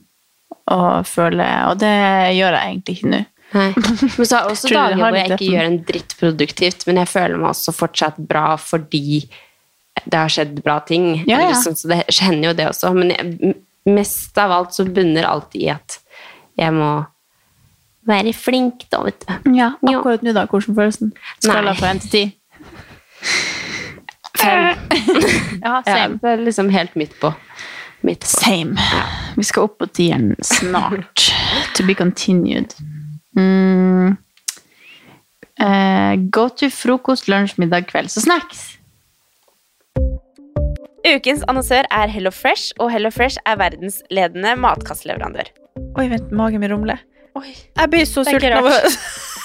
Speaker 3: og føler Og det gjør jeg egentlig ikke nå.
Speaker 5: Nei. Men så har også dager hvor jeg ikke gjør en dritt produktivt, men jeg føler meg også fortsatt bra fordi det har skjedd bra ting.
Speaker 3: Ja, ja.
Speaker 5: Liksom, så det hender jo det også. Men jeg, mest av alt så bunner alt i at jeg må være flink, da, vet du.
Speaker 3: Ja, akkurat nå, da. Hvordan føles den? Skala fra én til ti?
Speaker 5: Fem.
Speaker 3: Ja,
Speaker 5: Ja, det er liksom helt midt på. Midt på.
Speaker 3: Same. Vi skal opp på tieren snart. to be continued. Mm. Eh, go to frokost, lunsj, middag, kveld. Så snacks!
Speaker 6: Ukens annonsør er Hello Fresh, og Hello Fresh er verdensledende matkastleverandør.
Speaker 7: Oi, vent, magen min rumler.
Speaker 6: Oi.
Speaker 7: Jeg blir så sulten av å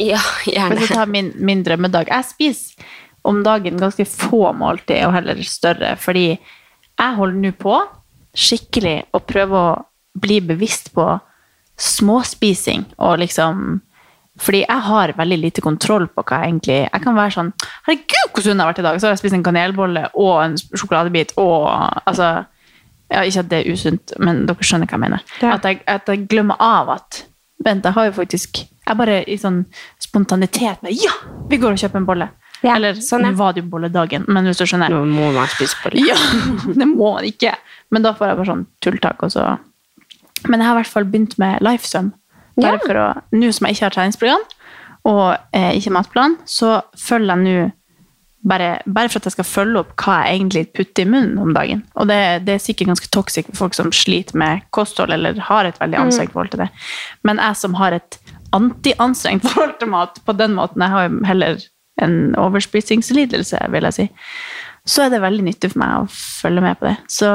Speaker 5: Ja, gjerne.
Speaker 3: Men jeg tar min, min drømmedag. Jeg spiser om dagen ganske få måltid, og heller større, fordi jeg holder nå på skikkelig å prøve å bli bevisst på småspising og liksom fordi jeg har veldig lite kontroll på hva jeg egentlig Jeg kan være sånn Herregud, hvor sunn jeg har vært i dag! Så har jeg spist en kanelbolle og en sjokoladebit og altså ja, Ikke at det er usunt, men dere skjønner hva jeg mener. At, jeg, at jeg glemmer av at Vent, jeg har jo faktisk Jeg bare i sånn spontanitet med Ja! Vi går og kjøper en bolle. Eller
Speaker 5: sånn,
Speaker 3: nå var det jo bolledagen, men hvis du skjønner
Speaker 5: Nå må man spise bolle.
Speaker 3: Ja, det må man ikke. Men da får jeg bare sånn tulltak, og så Men jeg har i hvert fall begynt med Lifesum. Bare
Speaker 5: Ja.
Speaker 3: for å Nå som jeg ikke har treningsprogram og eh, ikke matplan, så følger jeg nå bare, bare for at jeg skal følge opp hva jeg egentlig putter i munnen om dagen. Og det, det er sikkert ganske toxic for folk som sliter med kosthold eller har et veldig anstrengt forhold til det. Men jeg som har et anti-anstrengt forhold til mat på den måten, jeg har heller en overspisingslidelse, vil jeg si, så er det veldig nyttig for meg å følge med på det. Så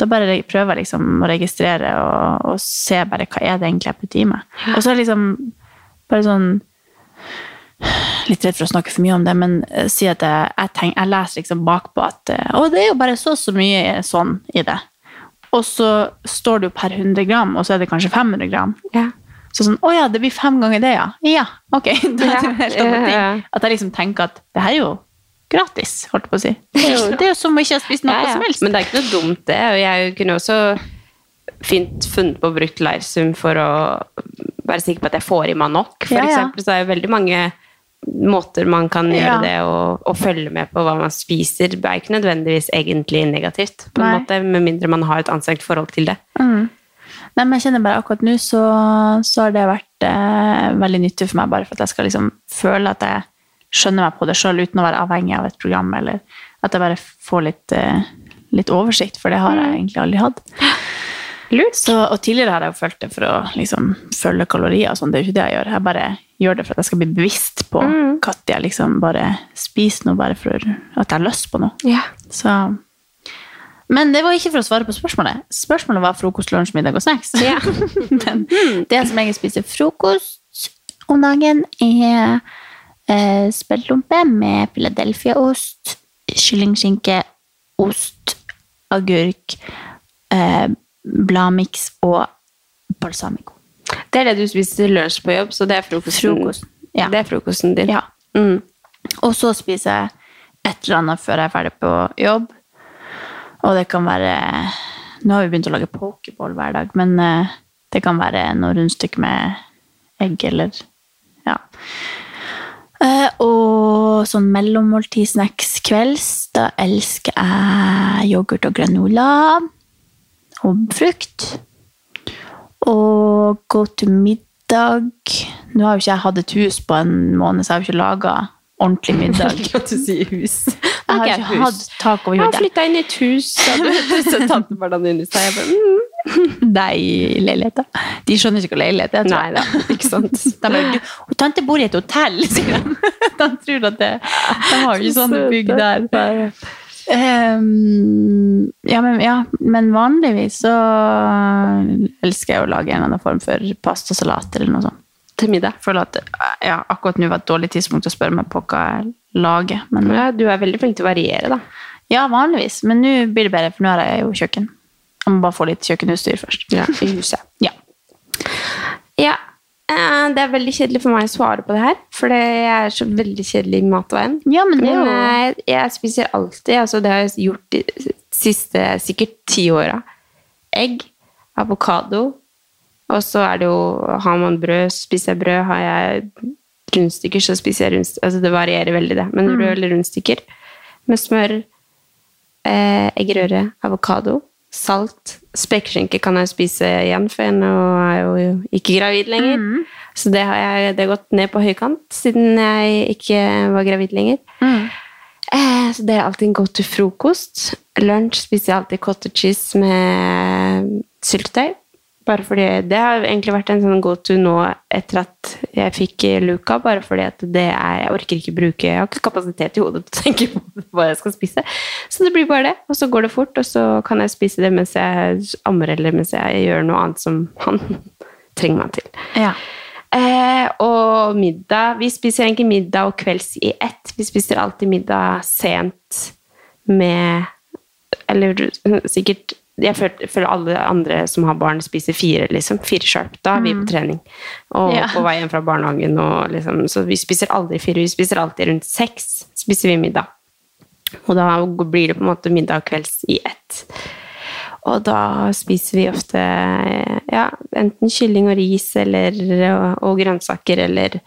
Speaker 3: da bare prøver jeg liksom å registrere og, og se bare hva er det egentlig jeg putter i meg. Og så er det liksom bare sånn Litt redd for å snakke for mye om det, men eh, si at jeg, jeg, tenk, jeg leser liksom bakpå at eh, Å, det er jo bare så så mye sånn i det. Og så står det jo per 100 gram, og så er det kanskje 500 gram. Så sånn, å ja, det blir fem ganger det, ja. Ja, ok. Da er det jo helt annen ting. At jeg liksom tenker at det her er jo gratis, holdt jeg på å si. Det er jo, det er jo som å ikke ha spist noe
Speaker 5: Ja, ja.
Speaker 3: som helst.
Speaker 5: Men det er ikke noe dumt, det. Og jeg kunne også fint funnet på å bruke leirsum for å være sikker på at jeg får i meg nok. For
Speaker 3: Ja,
Speaker 5: eksempel så er det veldig mange måter man kan gjøre det og, og følge med på hva man spiser. Det er ikke nødvendigvis egentlig negativt, på en
Speaker 3: Nei.
Speaker 5: måte, med mindre man har et anstrengt forhold til det.
Speaker 3: Mm. Nei, men jeg kjenner bare akkurat nå så, så har det vært eh, veldig nyttig for meg, bare for at jeg skal liksom føle at jeg skjønner meg på det sjøl uten å være avhengig av et program, eller at jeg bare får litt, eh, litt oversikt, for det har jeg egentlig aldri hatt. Så, og tidligere har jeg jo følt det for å liksom, følge kalorier og sånn, det er jo ikke det jeg gjør. Jeg bare gjør det for at jeg skal bli bevisst på
Speaker 5: Mm.
Speaker 3: når jeg liksom bare spiser noe bare for at jeg har lyst på noe. Så men det var ikke for å svare på spørsmålet. Spørsmålet var frokost, lunsj, middag og snacks. Men det som jeg spiser frokost om dagen, er eh, speltlompe med Philadelphia-ost, kyllingskinke, ost, agurk, eh, bladmiks og balsamico.
Speaker 5: Det er det du spiser lunsj på jobb, så det er frokosten,
Speaker 3: Frokost, ja.
Speaker 5: det er frokosten din.
Speaker 3: Ja.
Speaker 5: Mm.
Speaker 3: Og så spiser jeg et eller annet før jeg er ferdig på jobb. Og det kan være Nå har vi begynt å lage pokeball hver dag, men eh, det kan være noe rundstykke med egg eller Ja. Eh, og sånn mellommåltid-snacks kvelds, da elsker jeg yoghurt og granola. Og frukt. Og gå til middag Nå har jo ikke jeg hatt et hus på en måned, så jeg har jo ikke laga ordentlig middag.
Speaker 5: At du sier hus.
Speaker 3: Jeg har ikke
Speaker 5: hus.
Speaker 3: hatt tak over
Speaker 5: Jeg har
Speaker 3: hodet.
Speaker 5: flytta inn i et hus. Så tantebarna dine sa jeg bare mm.
Speaker 3: Nei, da. De skjønner ikke hva leilighet er.
Speaker 5: Nei da, ikke sant.
Speaker 3: De bare, tante bor i et hotell, sier de. De tror at det De har jo ikke sånne bygg der. Ehm, ja, men, ja, men vanligvis så elsker jeg å lage en eller annen form for pastasalat eller noe sånt.
Speaker 5: Til middag.
Speaker 3: Jeg føler at ja, akkurat nå var et dårlig tidspunkt å spørre meg på hva jeg lager. Men,
Speaker 5: Ja, du er veldig flink til å variere, da.
Speaker 3: ja, vanligvis. Men nå blir det bedre, for nå har jeg jo kjøkken. Jeg må bare få litt kjøkkenutstyr først.
Speaker 5: Ja, I huset.
Speaker 3: Ja.
Speaker 5: Ja. eh, Det er veldig kjedelig for meg å svare på det her, for jeg er så veldig kjedelig i matveien.
Speaker 3: Ja, men det er jo
Speaker 5: jeg, jeg spiser alltid, altså det har jeg gjort de siste sikkert ti åra. Egg, avokado, og så er det jo Har man brød, spiser jeg brød. Har jeg rundstykker, så spiser jeg rundstykker. Altså det varierer veldig, det. Men brød eller rundstykker med smør, eh, eggerøre, avokado, salt. Spekeskinke kan jeg spise igjen, for jeg nå er jo ikke gravid lenger. Så det har jeg det har gått ned på høykant siden jeg ikke var gravid lenger. Eh, så det er alltid en go to frokost. Lunsj spiser jeg alltid cottage cheese med syltetøy. Bare fordi Det har egentlig vært en sånn go to nå etter at jeg fikk Luca. Bare fordi at det er Jeg orker ikke bruke Jeg har ikke kapasitet i hodet til å tenke på hva jeg skal spise. Så det blir bare det. Og så går det fort, og så kan jeg spise det mens jeg ammer eller mens jeg gjør noe annet som han trenger meg til.
Speaker 3: Ja.
Speaker 5: Eh, og middag Vi spiser egentlig middag og kvelds i ett. Vi spiser alltid middag sent med Eller sikkert Jeg føler, alle andre som har barn, spiser fire, liksom. Fire sharp. Da er vi på trening. Og
Speaker 3: Ja.
Speaker 5: på vei hjem fra barnehagen. Og liksom, så vi spiser aldri fire. Vi spiser alltid rundt seks. spiser vi middag. Og da blir det på en måte middag og kvelds i ett. Og da spiser vi ofte ja, enten kylling og ris eller, og, og grønnsaker eller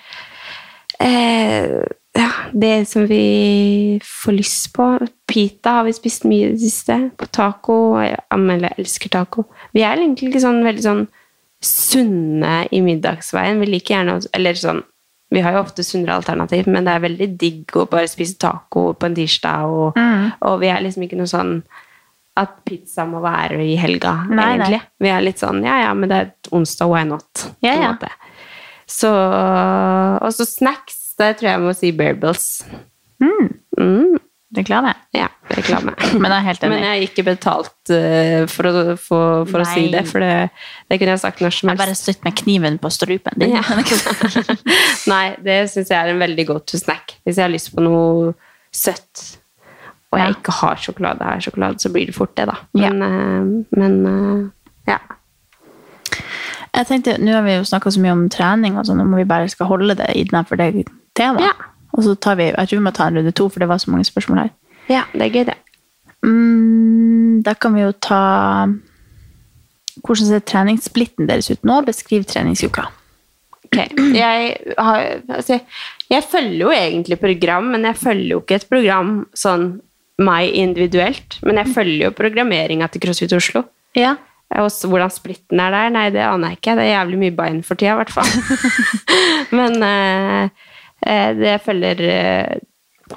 Speaker 5: eh, ja, det som vi får lyst på. Pita har vi spist mye i det siste. På taco. Amelie elsker taco. Vi er egentlig ikke sånn veldig sånn sunne i middagsveien. Vi liker gjerne Eller sånn Vi har jo ofte sunnere alternativ, men det er veldig digg å bare spise taco på en tirsdag, og, og vi er liksom ikke noe sånn at pizza må være i helga,
Speaker 3: Nei, nei.
Speaker 5: egentlig. Vi er litt sånn ja, ja, men det er onsdag, why not?
Speaker 3: Ja, ja.
Speaker 5: Så Og så snacks. Der tror jeg jeg må si Bearbills. Mm.
Speaker 3: Reklame.
Speaker 5: Ja, reklame.
Speaker 3: Men jeg er helt enig.
Speaker 5: Men jeg har ikke betalt uh, for, å, for, for å si det, for det, det kunne jeg sagt når som helst.
Speaker 3: Jeg bare støtt med kniven på strupen din.
Speaker 5: Ja. Nei, det syns jeg er en veldig god to snack. Hvis jeg har lyst på noe søtt, og jeg ikke har sjokolade, har sjokolade, så blir det fort det, da.
Speaker 3: Ja.
Speaker 5: Men, eh, men uh, ja.
Speaker 3: Jeg tenkte, Nå har vi jo snakka så mye om trening, og sånn, må vi bare skal holde det innenfor det temaet.
Speaker 5: Ja.
Speaker 3: Og så tar vi, jeg tror vi må ta en runde to, for det var så mange spørsmål her.
Speaker 5: ja, det er gøy, det.
Speaker 3: Mm, da kan vi jo ta Hvordan ser treningssplitten deres ut nå? Beskriv treningsuka.
Speaker 5: Ok, jeg, har, altså, jeg følger jo egentlig program, men jeg følger jo ikke et program sånn meg individuelt. Men jeg følger jo programmeringa til CrossFit Oslo.
Speaker 3: Ja.
Speaker 5: Og hvordan splitten er der, nei, det aner jeg ikke. Det er jævlig mye bein for tida, i hvert fall. men eh, det følger eh,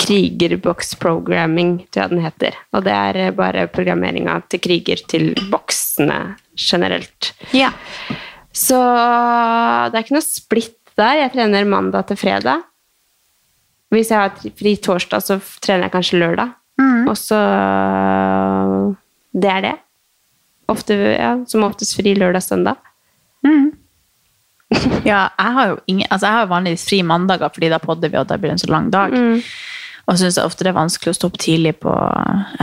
Speaker 5: Krigerbox Programming, tror jeg den heter. Og det er eh, bare programmeringa til kriger til boksene generelt.
Speaker 3: ja.
Speaker 5: Så det er ikke noe splitt der. Jeg trener mandag til fredag. Hvis jeg har fri torsdag, så trener jeg kanskje lørdag. Og så Det er det. Ofte, ja, som oftest fri lørdag-søndag.
Speaker 3: Ja, jeg har jo ingen, altså jeg har vanligvis fri mandager, fordi da podder vi, og da blir det en så lang dag. Og jeg syns ofte det er vanskelig å stå opp tidlig på,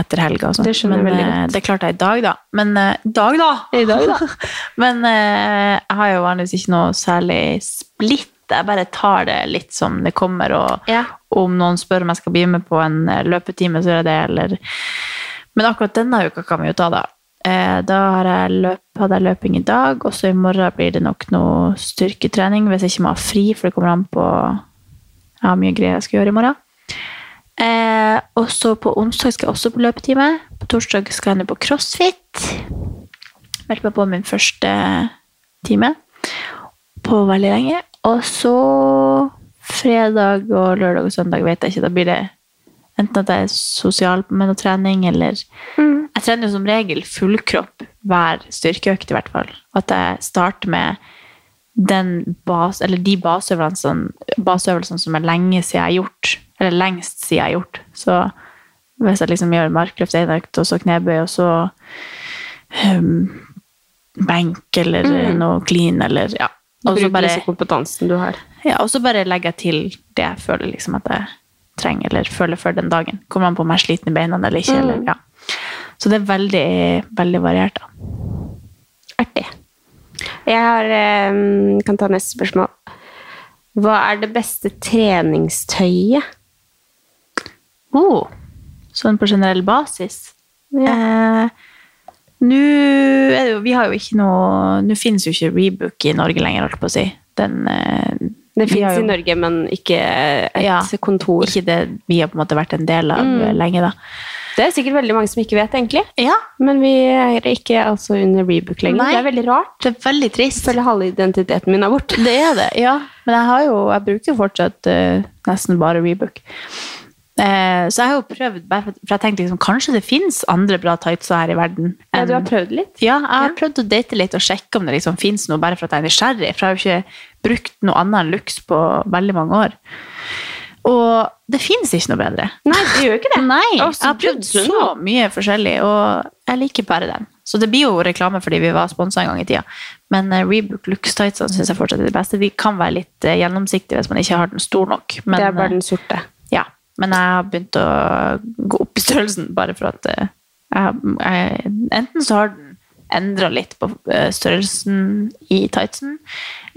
Speaker 3: etter helga.
Speaker 5: Det skjønner jeg veldig
Speaker 3: eh,
Speaker 5: godt.
Speaker 3: det klarte jeg i dag, da. Men eh, dag, da!
Speaker 5: I dag, da.
Speaker 3: Men eh, jeg har jo vanligvis ikke noe særlig splitt. Jeg bare tar det litt som det kommer, og
Speaker 5: Ja.
Speaker 3: om noen spør om jeg skal bli med på en løpetime, så gjør jeg det, eller Men akkurat denne uka kan vi jo ta, da. Eh, Da jeg løp, hadde jeg løping i dag, og så i morgen blir det nok noe styrketrening hvis jeg ikke må ha fri, for det kommer an på Jeg har mye greier jeg skal gjøre i morgen. Eh, og så på onsdag skal jeg også på løpetime. På torsdag skal jeg ned på crossfit. Meldte meg på min første time på veldig lenge. Og så fredag og lørdag og søndag vet jeg ikke. Da blir det enten at jeg er sosial med noe trening, eller Jeg trener jo som regel fullkropp hver styrkeøkt, i hvert fall. At jeg starter med den bas, eller de baseøvelsene, baseøvelsene som er lenge siden jeg har gjort, eller lengst siden jeg har gjort. Så hvis jeg liksom gjør markløft én økt, og så knebøy, og så um, benk eller noe clean, eller ja. Og så bare,
Speaker 5: kompetansen du har.
Speaker 3: ja, og så bare legger jeg til det jeg føler liksom at jeg trenger, eller føler for den dagen. Kommer an på om jeg er sliten i beina eller ikke. Eller, ja. Så det er veldig, veldig variert. da.
Speaker 5: Artig. Jeg har, eh, kan ta neste spørsmål. Hva er det beste treningstøyet?
Speaker 3: Oh, sånn på generell basis. Eh, Nå Vi har jo ikke noe Nå finnes jo ikke Rebook i Norge lenger, holdt på å si. Den, eh,
Speaker 5: Det fins i Norge, men ikke et
Speaker 3: Ja,
Speaker 5: kontor.
Speaker 3: Ikke det vi har på en måte vært en del av
Speaker 5: Mm.
Speaker 3: lenge, da.
Speaker 5: Det er sikkert veldig mange som ikke vet, egentlig.
Speaker 3: Ja.
Speaker 5: Men vi er ikke altså under rebook lenger.
Speaker 3: Nei.
Speaker 5: Det er veldig rart.
Speaker 3: Det er veldig trist.
Speaker 5: Føler halve identiteten min er borte.
Speaker 3: Det er det, ja. Men jeg, har jo, jeg bruker jo fortsatt uh, nesten bare Rebook. Eh, så jeg har jo prøvd, for, jeg tenkte liksom, kanskje det finnes andre bra tightser her i verden.
Speaker 5: Ja,
Speaker 3: enn-
Speaker 5: du har prøvd litt?
Speaker 3: Ja, jeg har prøvd å date litt og sjekke om det liksom finnes noe, bare for at jeg er nysgjerrig. For jeg har jo ikke brukt noe annet enn Lux på veldig mange år. Og det finnes ikke noe bedre.
Speaker 5: Nei, det gjør ikke det.
Speaker 3: Nei, jeg har prøvd så mye forskjellig, og jeg liker bare den. Så det blir jo reklame fordi vi var sponsa en gang i tida. Men uh, Rebook Lux Tightsene syns jeg fortsatt er de beste. De kan være litt eh, gjennomsiktige hvis man ikke har den stor nok. Men,
Speaker 5: det er bare
Speaker 3: eh,
Speaker 5: den sorte.
Speaker 3: ja, men jeg har begynt å gå opp i størrelsen, bare for at eh, jeg, jeg, Enten så har den endra litt på eh, størrelsen i tightsen,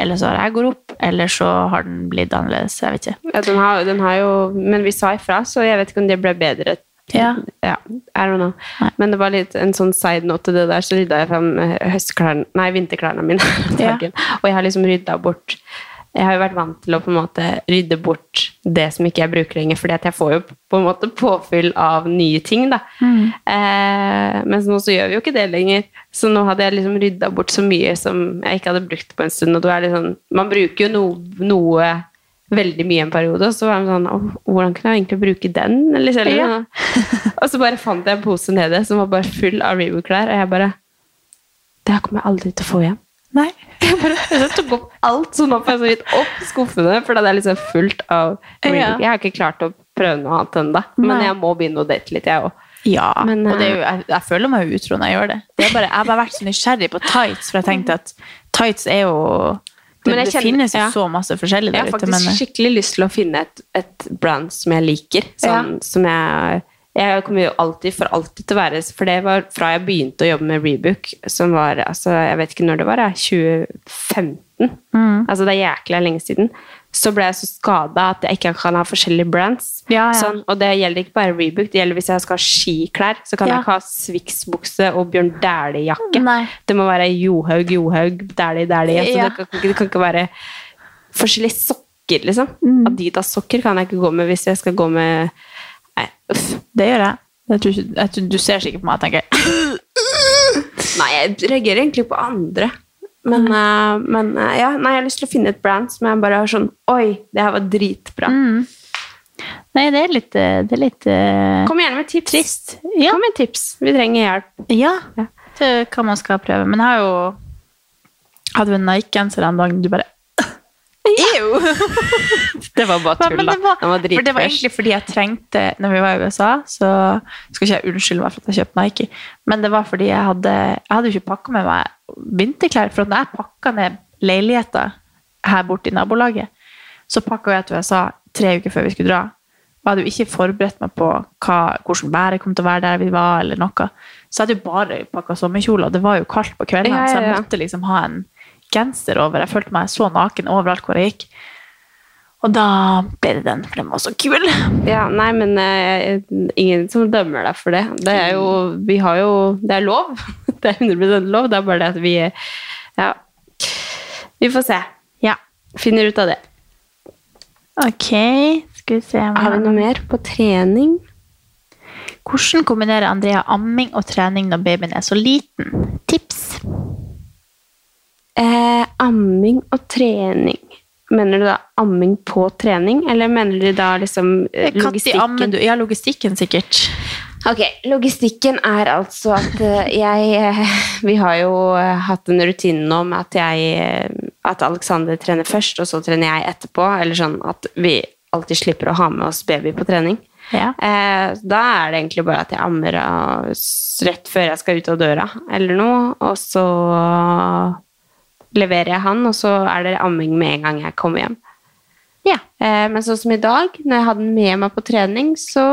Speaker 3: eller så har jeg gått opp, eller så har den blitt annerledes. Jeg vet ikke.
Speaker 5: Ja, den har, den har jo Men vi sa ifra, så jeg vet ikke om det ble bedre.
Speaker 3: Ja.
Speaker 5: Ja, I don't know. Men det var litt en sånn side note til det der, så rydda jeg fram eh, høstklærne, nei, vinterklærne mine.
Speaker 3: Ja.
Speaker 5: Og jeg har liksom rydda bort Jeg har jo vært vant til å på en måte rydde bort det som ikke jeg bruker lenger, fordi at jeg får jo på en måte påfyll av nye ting, da. Eh, mens nå så gjør vi jo ikke det lenger. Så nå hadde jeg liksom rydda bort så mye som jeg ikke hadde brukt på en stund. Og er sånn, man bruker jo no, noe veldig mye en periode, og så var det sånn «Åh, Hvordan kunne jeg egentlig bruke den? Eller,
Speaker 3: Ja.
Speaker 5: og så bare fant jeg en pose nede som var bare full av Reebok-klær, og jeg bare Det her kommer jeg aldri til å få igjen.
Speaker 3: Nei.
Speaker 5: Jeg bare jeg tok opp alt, så nå får jeg så vidt opp skuffene, for det er liksom fullt av
Speaker 3: Ja.
Speaker 5: Jeg har ikke klart å prøve noe annet ennå, men jeg må begynne å date litt, jeg òg.
Speaker 3: Ja,
Speaker 5: Men,
Speaker 3: og det er
Speaker 5: eh,
Speaker 3: jo, jeg, jeg føler meg jo utro når jeg gjør det. det er bare, jeg har bare vært så nysgjerrig på tights, for jeg tenkte at tights er jo Det,
Speaker 5: Men jeg
Speaker 3: det
Speaker 5: kjenner-
Speaker 3: finnes jo
Speaker 5: ja.
Speaker 3: så masse forskjellig
Speaker 5: Jeg
Speaker 3: der
Speaker 5: faktisk
Speaker 3: ute. Men,
Speaker 5: skikkelig lyst til å finne et, et brand som jeg liker. Sånn, som jeg, jeg kommer jo alltid for alltid til å være For det var fra jeg begynte å jobbe med Rebook, som var altså, Jeg vet ikke når det var, jeg, 2015.
Speaker 3: Mm.
Speaker 5: Altså det er jækla lenge siden. Så ble jeg så skada at jeg ikke kan ha forskjellige brands.
Speaker 3: Ja, ja.
Speaker 5: Sånn, og det gjelder ikke bare Rebook, det gjelder hvis jeg skal ha skiklær. Så kan
Speaker 3: Ja.
Speaker 5: jeg ikke ha Swix-bukse og Bjørn Dæhlie-jakke. Det må være Johaug, Johaug, Dæhlie, Dæhlie. Altså,
Speaker 3: Ja.
Speaker 5: det, kan, det kan ikke være forskjellige sokker, liksom.
Speaker 3: Mm.
Speaker 5: Adidas-sokker kan jeg ikke gå med hvis jeg skal gå med uff.
Speaker 3: det gjør jeg. Jeg tror, jeg tror, du ser sikkert på meg og tenker
Speaker 5: Nei, jeg reagerer egentlig på andre. Men, uh, men uh, ja, nei, jeg har lyst til å finne et brand som jeg bare har sånn Oi, det her var dritbra.
Speaker 3: Mm. Nei, det er litt, eh, det er litt uh,
Speaker 5: Kom gjerne med tips.
Speaker 3: trist. Ja.
Speaker 5: Kom med tips. Vi trenger hjelp.
Speaker 3: ja,
Speaker 5: Ja.
Speaker 3: er hva man skal prøve. Men jeg har jo hadde en Nike-genser en dag, du bare Ew!
Speaker 5: Det var bare
Speaker 3: Men det var,
Speaker 5: var
Speaker 3: for det var egentlig fordi jeg trengte Når vi var i USA, så skal ikke jeg unnskylde meg for at jeg kjøpte Nike, men det var fordi jeg hadde Jeg hadde jo ikke pakka med meg vinterklær. For når jeg pakka ned leiligheter her borte i nabolaget, så pakka jeg til USA tre uker før vi skulle dra. Og jeg hadde jo ikke forberedt meg på hva, hvordan været kom til å være der vi var, eller noe. Så jeg hadde jo bare pakka sommerkjoler, og det var jo kaldt på kveldene,
Speaker 5: Ja, ja,
Speaker 3: så jeg måtte liksom ha en genser over. Jeg følte meg så naken overalt hvor jeg gikk. Og da ble det den, for den var så kul.
Speaker 5: Ja, nei, men eh, ingen som dømmer deg for det. Det er jo Vi har jo Det er lov. Det er 100 lov. Det er bare det at vi Ja. Vi får se.
Speaker 3: Ja.
Speaker 5: Finner ut av det.
Speaker 3: Ok, skal vi se.
Speaker 5: Har vi noe mer på trening?
Speaker 3: Hvordan kombinerer Andrea amming og trening når babyen er så liten? Tips.
Speaker 5: Eh, amming og trening. Mener du da amming på trening, eller mener du da liksom eh, logistikken?
Speaker 3: Ja, logistikken sikkert.
Speaker 5: Ok, logistikken er altså at eh, jeg eh, Vi har jo eh, hatt en rutine nå med at jeg At Alexander trener først, og så trener jeg etterpå. Eller sånn at vi alltid slipper å ha med oss baby på trening.
Speaker 3: Ja.
Speaker 5: Da er det egentlig bare at jeg ammer rett før jeg skal ut av døra, eller noe. Og så leverer jeg han, og så er det amming med en gang jeg kommer hjem.
Speaker 3: Ja.
Speaker 5: Eh, men sånn som i dag, når jeg hadde den med meg på trening, så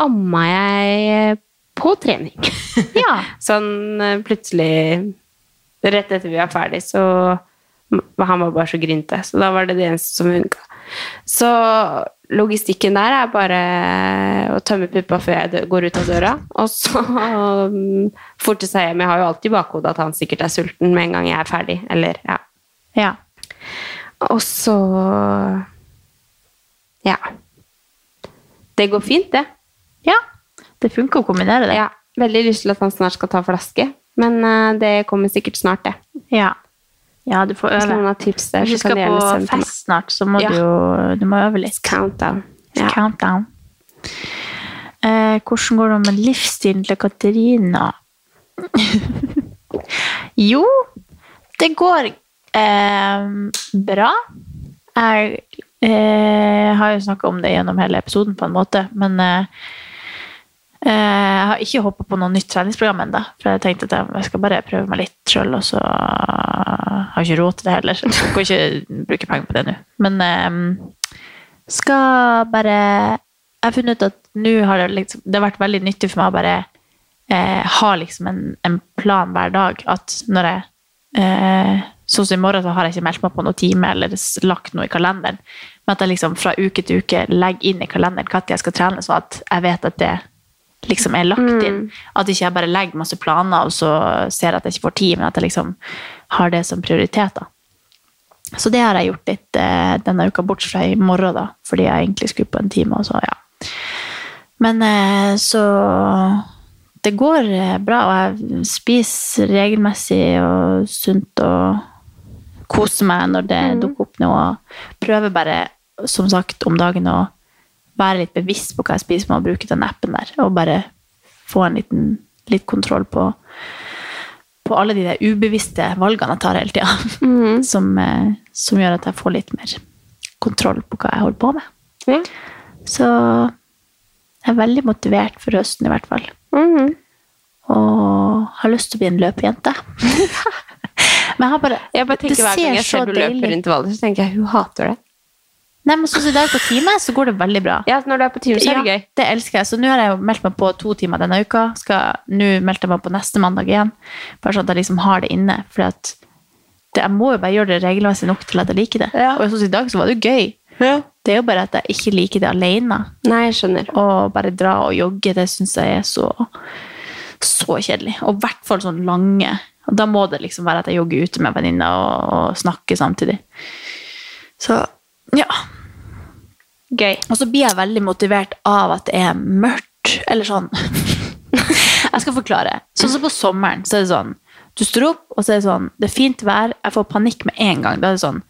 Speaker 5: amma jeg på trening.
Speaker 3: Ja.
Speaker 5: sånn eh, plutselig Rett etter vi var ferdig, så Han var bare så grinte, så da var det det eneste som funka. Så logistikken der er bare å tømme puppa før jeg går ut av døra. Og så um, forte seg hjem. Jeg har jo alltid i bakhodet at han sikkert er sulten med en gang jeg er ferdig. Eller, ja.
Speaker 3: Ja.
Speaker 5: Og så Ja. Det går fint, det.
Speaker 3: ja. Det funker å kombinere det.
Speaker 5: Ja, veldig lyst til at han snart skal ta flaske, men eh, det kommer sikkert snart, det.
Speaker 3: Ja. Ja, du får
Speaker 5: Hvis
Speaker 3: øve.
Speaker 5: noen har tips der,
Speaker 3: Hvis du
Speaker 5: så kan
Speaker 3: skal på fest snart, så må
Speaker 5: Ja.
Speaker 3: du jo du må øve litt.
Speaker 5: Countdown. Ja.
Speaker 3: Countdown. Eh, hvordan går det med livsstilen til Katarina? jo, det går eh, bra. Jeg eh, har jo snakka om det gjennom hele episoden, på en måte, men eh, jeg har ikke hoppa på noe nytt treningsprogram ennå. For jeg tenkte at jeg skal bare prøve meg litt sjøl, og så har jeg ikke råd til det heller. Så jeg kan ikke bruke penger på det nå. Men eh, skal bare Jeg har funnet ut at nå har det liksom Det har vært veldig nyttig for meg å bare eh, ha liksom en, en plan hver dag. At når jeg eh, Sånn som i morgen så har jeg ikke meldt meg på noen time eller lagt noe i kalenderen. Men at jeg liksom fra uke til uke legger inn i kalenderen når jeg skal trene, så at jeg vet at det liksom er lagt inn. At ikke jeg bare legger masse planer og så ser at jeg ikke får tid, men at jeg liksom har det som prioritet. da. Så det har jeg gjort litt eh, denne uka, bortsett fra i morgen, da, fordi jeg egentlig skulle på en time. og så, ja. Men eh, så Det går eh, bra, og jeg spiser regelmessig og sunt og koser meg når det dukker opp noe. og Prøver bare, som sagt, om dagen å være litt bevisst på hva jeg spiser med å bruke den appen der, og bare få en liten, litt kontroll på, på alle de der ubevisste valgene jeg tar hele tida, som, eh, som gjør at jeg får litt mer kontroll på hva jeg holder på med.
Speaker 5: Ja.
Speaker 3: Så jeg er veldig motivert for høsten i hvert fall.
Speaker 5: Mm.
Speaker 3: Og har lyst til å bli en løpejente. Men jeg har bare,
Speaker 5: Jeg bare tenker Hver gang jeg
Speaker 3: ser
Speaker 5: du løper intervaller, så tenker jeg hun hater det.
Speaker 3: Nei, men sånn som i dag på time, så går det veldig bra.
Speaker 5: Ja, Når du er på time, så er det
Speaker 3: Ja,
Speaker 5: gøy.
Speaker 3: det elsker jeg. Så nå har jeg jo meldt meg på to timer denne uka. Skal, nå meldte jeg meg på neste mandag igjen. Bare sånn at jeg liksom har det inne. For at det, jeg må jo bare gjøre det regelmessig nok til at jeg liker det. Og sånn som i dag så var det jo gøy. Det er jo bare at jeg ikke liker det alene.
Speaker 5: Nei, jeg skjønner.
Speaker 3: Å bare dra og jogge, det syns jeg er så, så kjedelig. Og i hvert fall sånn lange. Og da må det liksom være at jeg jogger ute med venninner og, og snakker samtidig. Så ja.
Speaker 5: Gøy.
Speaker 3: Og så blir jeg veldig motivert av at det er mørkt, eller sånn. jeg skal forklare. Sånn som på sommeren, så er det sånn, du står opp, og så er det sånn, det er fint vær, jeg får panikk med en gang. Da er det sånn,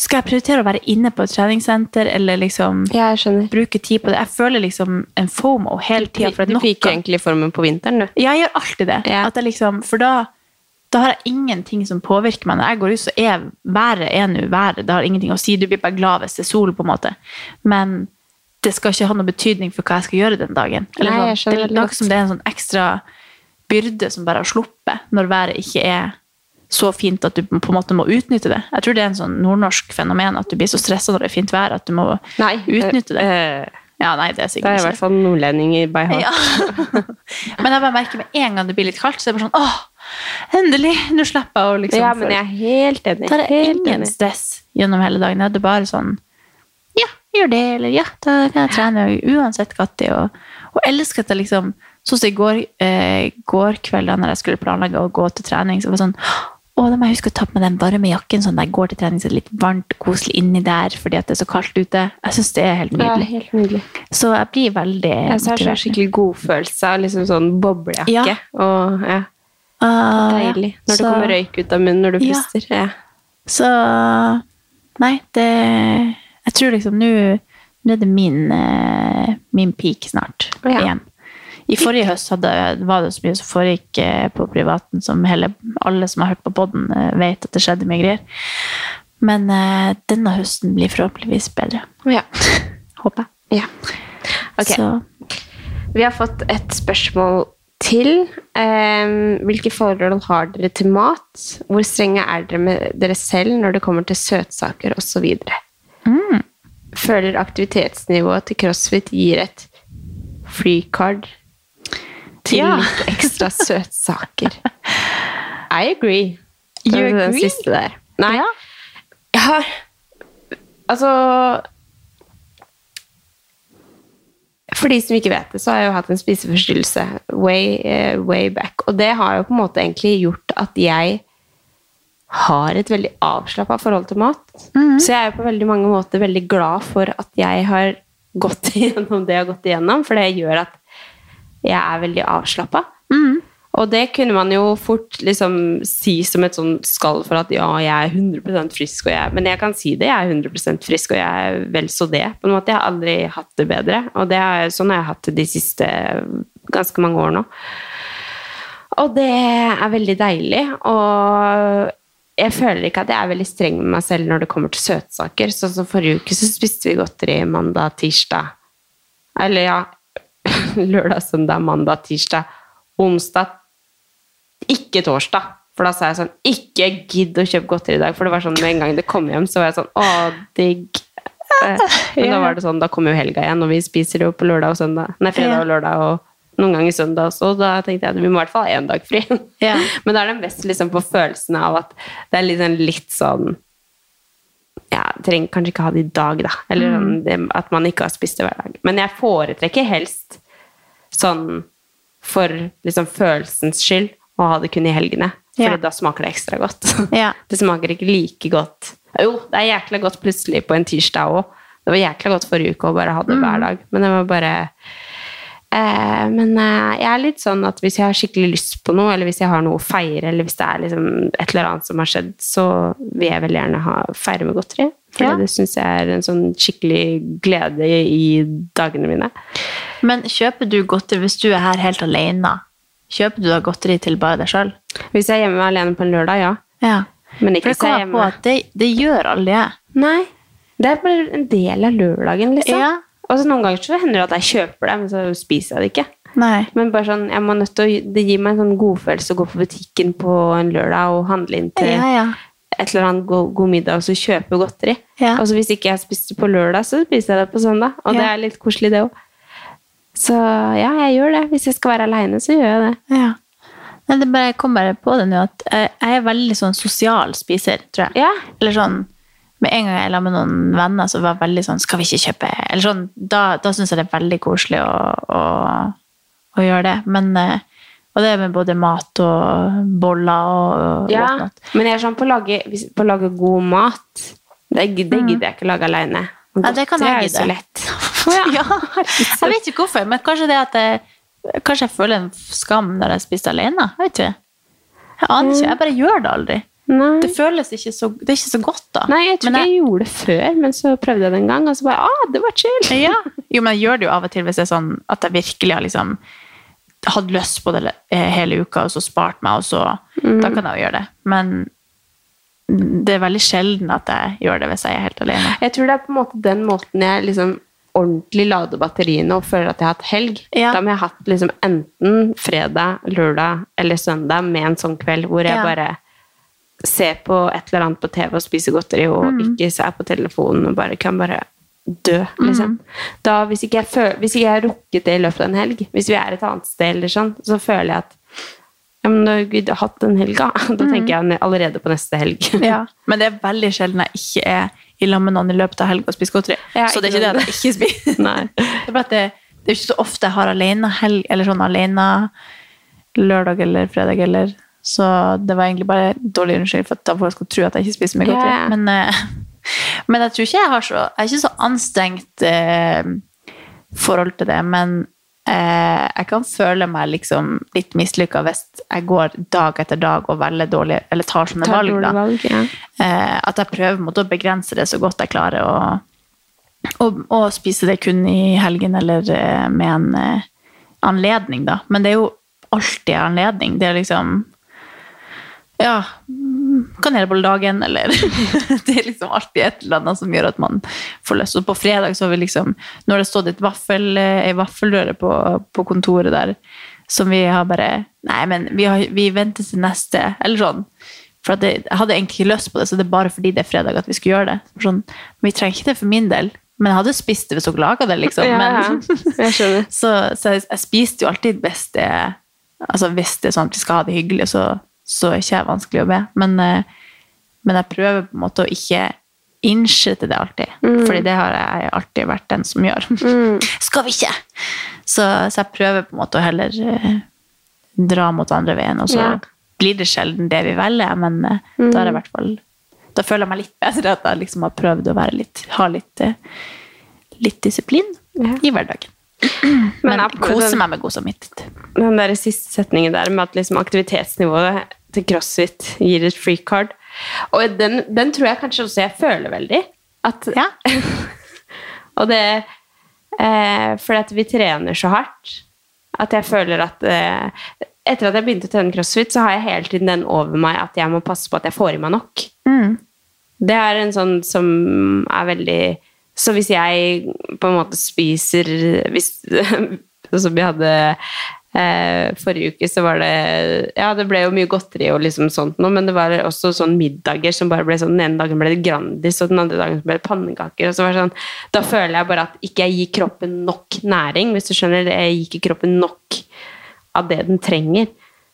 Speaker 3: skal jeg prioritere å være inne på et treningssenter, eller liksom
Speaker 5: Ja,
Speaker 3: bruke tid på det? Jeg føler liksom en FOMO hele tida. at
Speaker 5: Du fikk egentlig formen på vinteren, du.
Speaker 3: ja, jeg gjør alltid det.
Speaker 5: Ja.
Speaker 3: At jeg liksom, for da, da har jeg ingenting som påvirker meg. Når jeg går ut, så er været er nå været. Det har ingenting å si. Du blir bare glad hvis det er sol, på en måte. Men det skal ikke ha noe betydning for hva jeg skal gjøre den dagen. Eller
Speaker 5: Nei, jeg
Speaker 3: det noe som det er en sånn ekstra byrde som bare har sluppet, når været ikke er så fint at du på en måte må utnytte det. Jeg tror det er en sånn nordnorsk fenomen at du blir så stressa når det er fint vær at du må
Speaker 5: Nei,
Speaker 3: utnytte det.
Speaker 5: Øh,
Speaker 3: Ja, nei, det er
Speaker 5: Da
Speaker 3: Det
Speaker 5: er i
Speaker 3: ikke
Speaker 5: hvert fall nordlendinger by heart.
Speaker 3: ja. Men jeg bare merker med en gang det blir litt kaldt, så er det bare sånn åh, endelig! Nå slipper jeg å liksom
Speaker 5: Ja, men jeg er helt enig.
Speaker 3: Da er det
Speaker 5: Helt
Speaker 3: ingen
Speaker 5: enig.
Speaker 3: stress gjennom hele dagen. Det er bare sånn Ja, gjør det, eller ja, da kan jeg trene uansett når. Og, og elsker at jeg liksom Sånn som i går, eh, går kveld da når jeg skulle planlegge å gå til trening, så var det sånn å, da må jeg huske å ta på meg den varme jakken, sånn jeg går til trening så det er litt varmt koselig inni der fordi at det er så kaldt ute. Jeg syns det er helt
Speaker 5: Ja, helt nydelig.
Speaker 3: Så jeg blir veldig
Speaker 5: Jeg har så skikkelig godfølelse av liksom sånn boblejakke.
Speaker 3: Ja.
Speaker 5: Og ja,
Speaker 3: Ah,
Speaker 5: deilig. Når det kommer røyk ut av munnen når du
Speaker 3: Ja.
Speaker 5: puster. Ja.
Speaker 3: Så Nei, det Jeg tror liksom nå Nå er det min, eh, min peak snart
Speaker 5: Ja.
Speaker 3: igjen. I forrige høst hadde, var det så mye som foregikk eh, på privaten som hele, alle som har hørt på podden, vet at det skjedde mye greier. Men uh, denne høsten blir forhåpentligvis bedre.
Speaker 5: ja.
Speaker 3: Håper jeg.
Speaker 5: ja. Ok.
Speaker 3: Så
Speaker 5: Vi har fått et spørsmål til. Eh, hvilke forhold har dere til mat? Hvor strenge er dere med dere selv når det kommer til søtsaker osv.?
Speaker 3: Mm.
Speaker 5: Føler aktivitetsnivået til CrossFit gir et free-card til
Speaker 3: Ja.
Speaker 5: litt ekstra søtsaker? I agree.
Speaker 3: You
Speaker 5: Den- Den
Speaker 3: agree?
Speaker 5: siste der. Nei.
Speaker 3: Ja.
Speaker 5: Jeg har Altså For de som ikke vet det, så har jeg jo hatt en spiseforstyrrelse way, eh, way back. Og det har jo på en måte egentlig gjort at jeg har et veldig avslappa forhold til mat. Så jeg er jo på veldig mange måter veldig glad for at jeg har gått igjennom det jeg har gått igjennom, for det gjør at jeg er veldig avslappa.
Speaker 3: Mm.
Speaker 5: Og det kunne man jo fort liksom si som et sånn skall for at ja, jeg er 100% frisk, og jeg, men jeg kan si det, jeg er 100% frisk, og jeg er vel så det. På en måte, Jeg har aldri hatt det bedre, og det er, sånn har jeg hatt det de siste ganske mange år nå. Og det er veldig deilig, og jeg føler ikke at jeg er veldig streng med meg selv når det kommer til søtsaker. Sånn som forrige uke så spiste vi godteri mandag, tirsdag. Eller ja, lørdag, søndag, mandag, tirsdag. Onsdag, ikke torsdag. For da sa jeg sånn Ikke gidd å kjøpe godteri i dag. For det var sånn med en gang det kom hjem, så var jeg sånn Å, digg. Eh, Men da var det sånn, da kommer jo helga igjen, og vi spiser jo på lørdag og søndag. Nei, fredag og lørdag og noen ganger søndag også. og Da tenkte jeg at vi må i hvert fall ha én dag fri.
Speaker 3: Ja.
Speaker 5: Men da er det mest liksom på følelsen av at det er liksom litt sånn ja, trenger kanskje ikke ha det i dag, da. Eller mm. det, at man ikke har spist det hver dag. Men jeg foretrekker helst sånn for liksom følelsens skyld å ha det kun i helgene. For
Speaker 3: Ja.
Speaker 5: da smaker det ekstra godt.
Speaker 3: Ja.
Speaker 5: Det smaker ikke like godt. Jo, det er jækla godt plutselig på en tirsdag òg. Det var jækla godt forrige uke å bare ha det
Speaker 3: Mm.
Speaker 5: hver dag. Men det var bare eh, Men eh, jeg er litt sånn at hvis jeg har skikkelig lyst på noe, eller hvis jeg har noe å feire, eller hvis det er liksom et eller annet som har skjedd, så vil jeg veldig gjerne ha, feire med godteri. For
Speaker 3: Ja.
Speaker 5: det syns jeg er en sånn skikkelig glede i dagene mine.
Speaker 3: Men kjøper du godteri hvis du er her helt alene? Kjøper du da godteri til bare deg sjøl?
Speaker 5: Hvis jeg er hjemme alene på en lørdag, ja.
Speaker 3: Ja.
Speaker 5: Men ikke hvis jeg er hjemme
Speaker 3: det, det gjør aldri jeg.
Speaker 5: Nei. Det er bare en del av lørdagen, liksom.
Speaker 3: Ja.
Speaker 5: Og så noen ganger så hender det at jeg kjøper det, men så spiser jeg det ikke.
Speaker 3: Nei.
Speaker 5: Men bare sånn, jeg må nødt til å, det gir meg en sånn godfølelse å gå på butikken på en lørdag og handle inn til
Speaker 3: Ja, ja.
Speaker 5: et eller annet god, god middag og så kjøpe godteri.
Speaker 3: Ja.
Speaker 5: Og så hvis ikke jeg spiste på lørdag, så spiser jeg det på søndag. Og det er litt koselig, det òg. Så ja, jeg gjør det. Hvis jeg skal være aleine, så gjør jeg det.
Speaker 3: Ja. Nei, det bare, jeg kom bare på det nå, at jeg, er veldig sånn sosial spiser, tror jeg.
Speaker 5: Ja.
Speaker 3: Eller sånn, med en gang jeg la med noen venner, så var jeg veldig sånn, skal vi ikke kjøpe? Eller sånn, da, da synes jeg det er veldig koselig å, å, å gjøre det. Men, eh, og det er med både mat og boller og
Speaker 5: Ja, men jeg er sånn på å lage, på å lage god mat Det, det gidder jeg ikke lage aleine.
Speaker 3: Ja, det kan jeg
Speaker 5: er jo så lett.
Speaker 3: ja. Jeg vet ikke hvorfor, men kanskje det at jeg, kanskje jeg føler en skam når jeg spiser alene. Jeg vet ikke. Jeg aner ikke, jeg bare gjør det aldri.
Speaker 5: Nei.
Speaker 3: Det føles ikke så, det er ikke så godt da.
Speaker 5: Nei, jeg tror ikke jeg gjorde det før, men så prøvde jeg det en gang, og så bare ah, det var chill.
Speaker 3: Ja. Jo, men jeg gjør det jo av og til hvis det er sånn at jeg virkelig har liksom hatt lyst på det eh, hele uka, og så spart meg, og så
Speaker 5: Mm.
Speaker 3: Da kan jeg jo gjøre det. Men det er veldig sjelden at jeg gjør det hvis jeg er helt alene.
Speaker 5: Jeg tror det er på en måte den måten jeg liksom ordentlig lader batteriene og føler at jeg har hatt helg.
Speaker 3: Ja.
Speaker 5: Da må jeg ha hatt liksom enten fredag, lørdag eller søndag med en sånn kveld hvor jeg
Speaker 3: Ja.
Speaker 5: bare ser på et eller annet på TV og spiser godteri og
Speaker 3: Mm.
Speaker 5: ikke ser på telefonen og bare kan bare dø, liksom.
Speaker 3: Mm.
Speaker 5: Da, hvis ikke, jeg føl, hvis ikke jeg har rukket det i løpet av en helg, hvis vi er et annet sted eller sånn, så føler jeg at ja, men da har hatt den helga. Da tenker jeg allerede på neste helg.
Speaker 3: Mm. Ja. Men det er veldig sjelden jeg ikke er i lag med noen i løpet av helga og spiser godteri. Så det er
Speaker 5: ikke
Speaker 3: det at jeg ikke spiser.
Speaker 5: Nei.
Speaker 3: Det er bare at det, det er ikke så ofte jeg har alene helg, eller sånn alene lørdag eller fredag eller Så det var egentlig bare dårlig unnskyld for at da folk skulle tro at jeg ikke spiser mye godteri.
Speaker 5: Yeah.
Speaker 3: Men, eh, men jeg tror ikke jeg har så Jeg er ikke så anstrengt eh, forhold til det, men jeg kan føle meg liksom litt mislykka hvis jeg går dag etter dag og velger dårlig, eller tar sånne
Speaker 5: Tar
Speaker 3: valg. Da.
Speaker 5: valg, ja.
Speaker 3: Eh, at jeg prøver måtte begrense det så godt jeg klarer, og, og, og spise det kun i helgen eller eh, med en eh, anledning, da. Men det er jo alltid anledning. Det er liksom Ja, kanelbolledagen, eller Det er liksom alltid et eller annet som gjør at man får lyst. Og på fredag så har vi liksom Nå har det stått et vaffel, ei vaffelrøre på, på kontoret der som vi har bare Nei, men vi, har, vi venter til neste, eller sånn. For det, jeg hadde egentlig ikke lyst på det, så det er bare fordi det er fredag at vi skulle gjøre det. Sånn, men vi trenger ikke det for min del. Men jeg hadde spist det hvis dere laga det, liksom.
Speaker 5: Ja,
Speaker 3: Men,
Speaker 5: ja. Jeg skjønner.
Speaker 3: så, så jeg, jeg spiste jo alltid hvis det altså hvis det er sånn at vi skal ha det hyggelig, så, så er ikke jeg vanskelig å be. Men, eh, men jeg prøver på en måte å ikke innse til det alltid.
Speaker 5: Mm.
Speaker 3: Fordi det har jeg alltid vært den som gjør. skal vi ikke? Så, så jeg prøver på en måte å heller eh, dra mot andre veien, og så
Speaker 5: Ja.
Speaker 3: blir det sjelden det vi velger, men eh,
Speaker 5: Mm.
Speaker 3: da er det i hvert fall da føler jeg meg litt bedre at jeg liksom har prøvd å litt, ha litt, litt disiplin
Speaker 5: Ja.
Speaker 3: i hverdagen. Men
Speaker 5: apropos
Speaker 3: koser meg med god samvittighet.
Speaker 5: Den der siste setningen der med at liksom aktivitetsnivået til crossfit gir et free card. Og den, den tror jeg kanskje også jeg føler veldig. At, og det eh, Fordi at vi trener så hardt at jeg føler at eh, Etter at jeg begynte å trene crossfit, så har jeg hele tiden den over meg at jeg må passe på at jeg får i meg nok.
Speaker 3: Mm.
Speaker 5: Det er en sånn som er veldig Så hvis jeg på en måte spiser hvis, Som vi hadde eh, forrige uke, så var det Ja, det ble jo mye godteri og liksom sånt noe, men det var også sånn middager som bare ble sånn Den ene dagen ble det Grandis, og den andre dagen ble det pannekaker. og så var det sånn, Da føler jeg bare at ikke jeg gir kroppen nok næring, hvis du skjønner. Jeg gir ikke kroppen nok av det den trenger.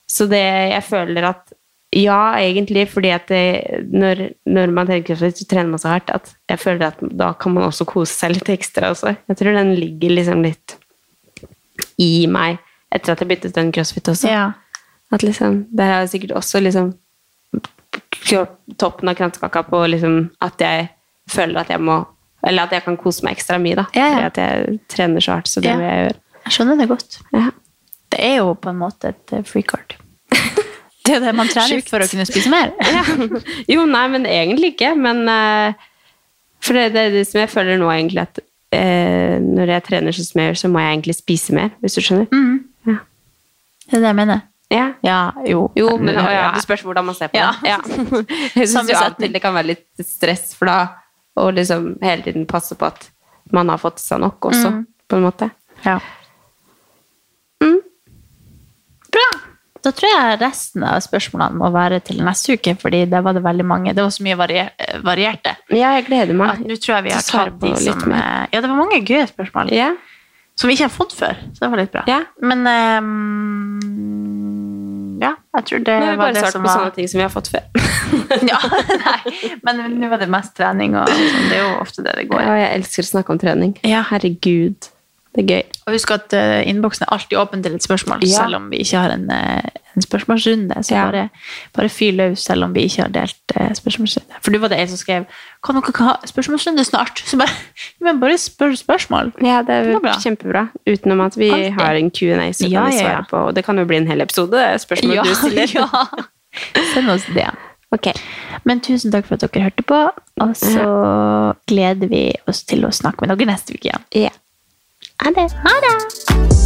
Speaker 5: Så det jeg føler at ja, egentlig, fordi at det, når, når man trener crossfit, så trener man så hardt at jeg føler at da kan man også kose seg litt ekstra også. Jeg tror den ligger liksom litt i meg etter at jeg begynte den crossfit også. At liksom, der har jeg sikkert også liksom toppen av kransekaka på liksom at jeg føler at jeg må Eller at jeg kan kose meg ekstra mye, da. Fordi at jeg trener så hardt, så det
Speaker 3: Ja.
Speaker 5: vil jeg gjøre.
Speaker 3: Jeg skjønner det godt. Det er jo på en måte et eh, free card. Det er jo det man trener for å kunne spise mer.
Speaker 5: Jo, nei, men egentlig ikke. Men eh, For det, det er det som jeg føler nå, egentlig, at eh, når jeg trener sånn som jeg gjør, så må jeg egentlig spise mer, hvis du skjønner.
Speaker 3: Det er det jeg mener.
Speaker 5: Ja.
Speaker 3: ja jo.
Speaker 5: Jo, men ja,
Speaker 3: Ja.
Speaker 5: det spørs hvordan man ser på
Speaker 3: Ja.
Speaker 5: det. Ja. Jeg syns jo alltid det kan være litt stress for da å liksom hele tiden passe på at man har fått seg nok også,
Speaker 3: Mm.
Speaker 5: på en måte.
Speaker 3: Ja. Bra. Da tror jeg resten av spørsmålene må være til neste uke, fordi det var det veldig mange. Det var så mye varier varierte.
Speaker 5: Ja, jeg gleder meg.
Speaker 3: At Nå tror jeg vi har tatt de som eh, Ja, det var mange gøye spørsmål. Som vi ikke har fått før. Så det var litt bra. Ja. Men um, ja, jeg tror det var det som var
Speaker 5: Nå har vi bare
Speaker 3: det
Speaker 5: svart på
Speaker 3: var
Speaker 5: sånne ting som vi har fått før.
Speaker 3: ja, nei, men nå var det mest trening, og sånn. det er jo ofte det det går.
Speaker 5: Ja, jeg elsker å snakke om trening. Ja. Herregud. Det er gøy.
Speaker 3: Og husk at uh, innboksen er alltid åpen til et spørsmål,
Speaker 5: Ja.
Speaker 3: selv om vi ikke har en, eh, en spørsmålsrunde. Så
Speaker 5: Ja.
Speaker 3: bare, bare fyr løs, selv om vi ikke har delt eh, spørsmålsrunde. For du var det en som skrev Kan dere ikke ha spørsmålsrunde snart? Så bare, men bare spør spørsmål.
Speaker 5: Ja, det er
Speaker 3: Det er bra.
Speaker 5: kjempebra. Utenom at vi
Speaker 3: Alltid.
Speaker 5: har en Q&A som
Speaker 3: Ja,
Speaker 5: kan vi svare på. Og det kan jo bli en hel episode, spørsmål du stiller.
Speaker 3: ja. Send oss det. Men tusen takk for at dere hørte på, og så gleder vi oss til å snakke med dere neste uke igjen.
Speaker 5: Ja.
Speaker 3: Ha det. Ha det.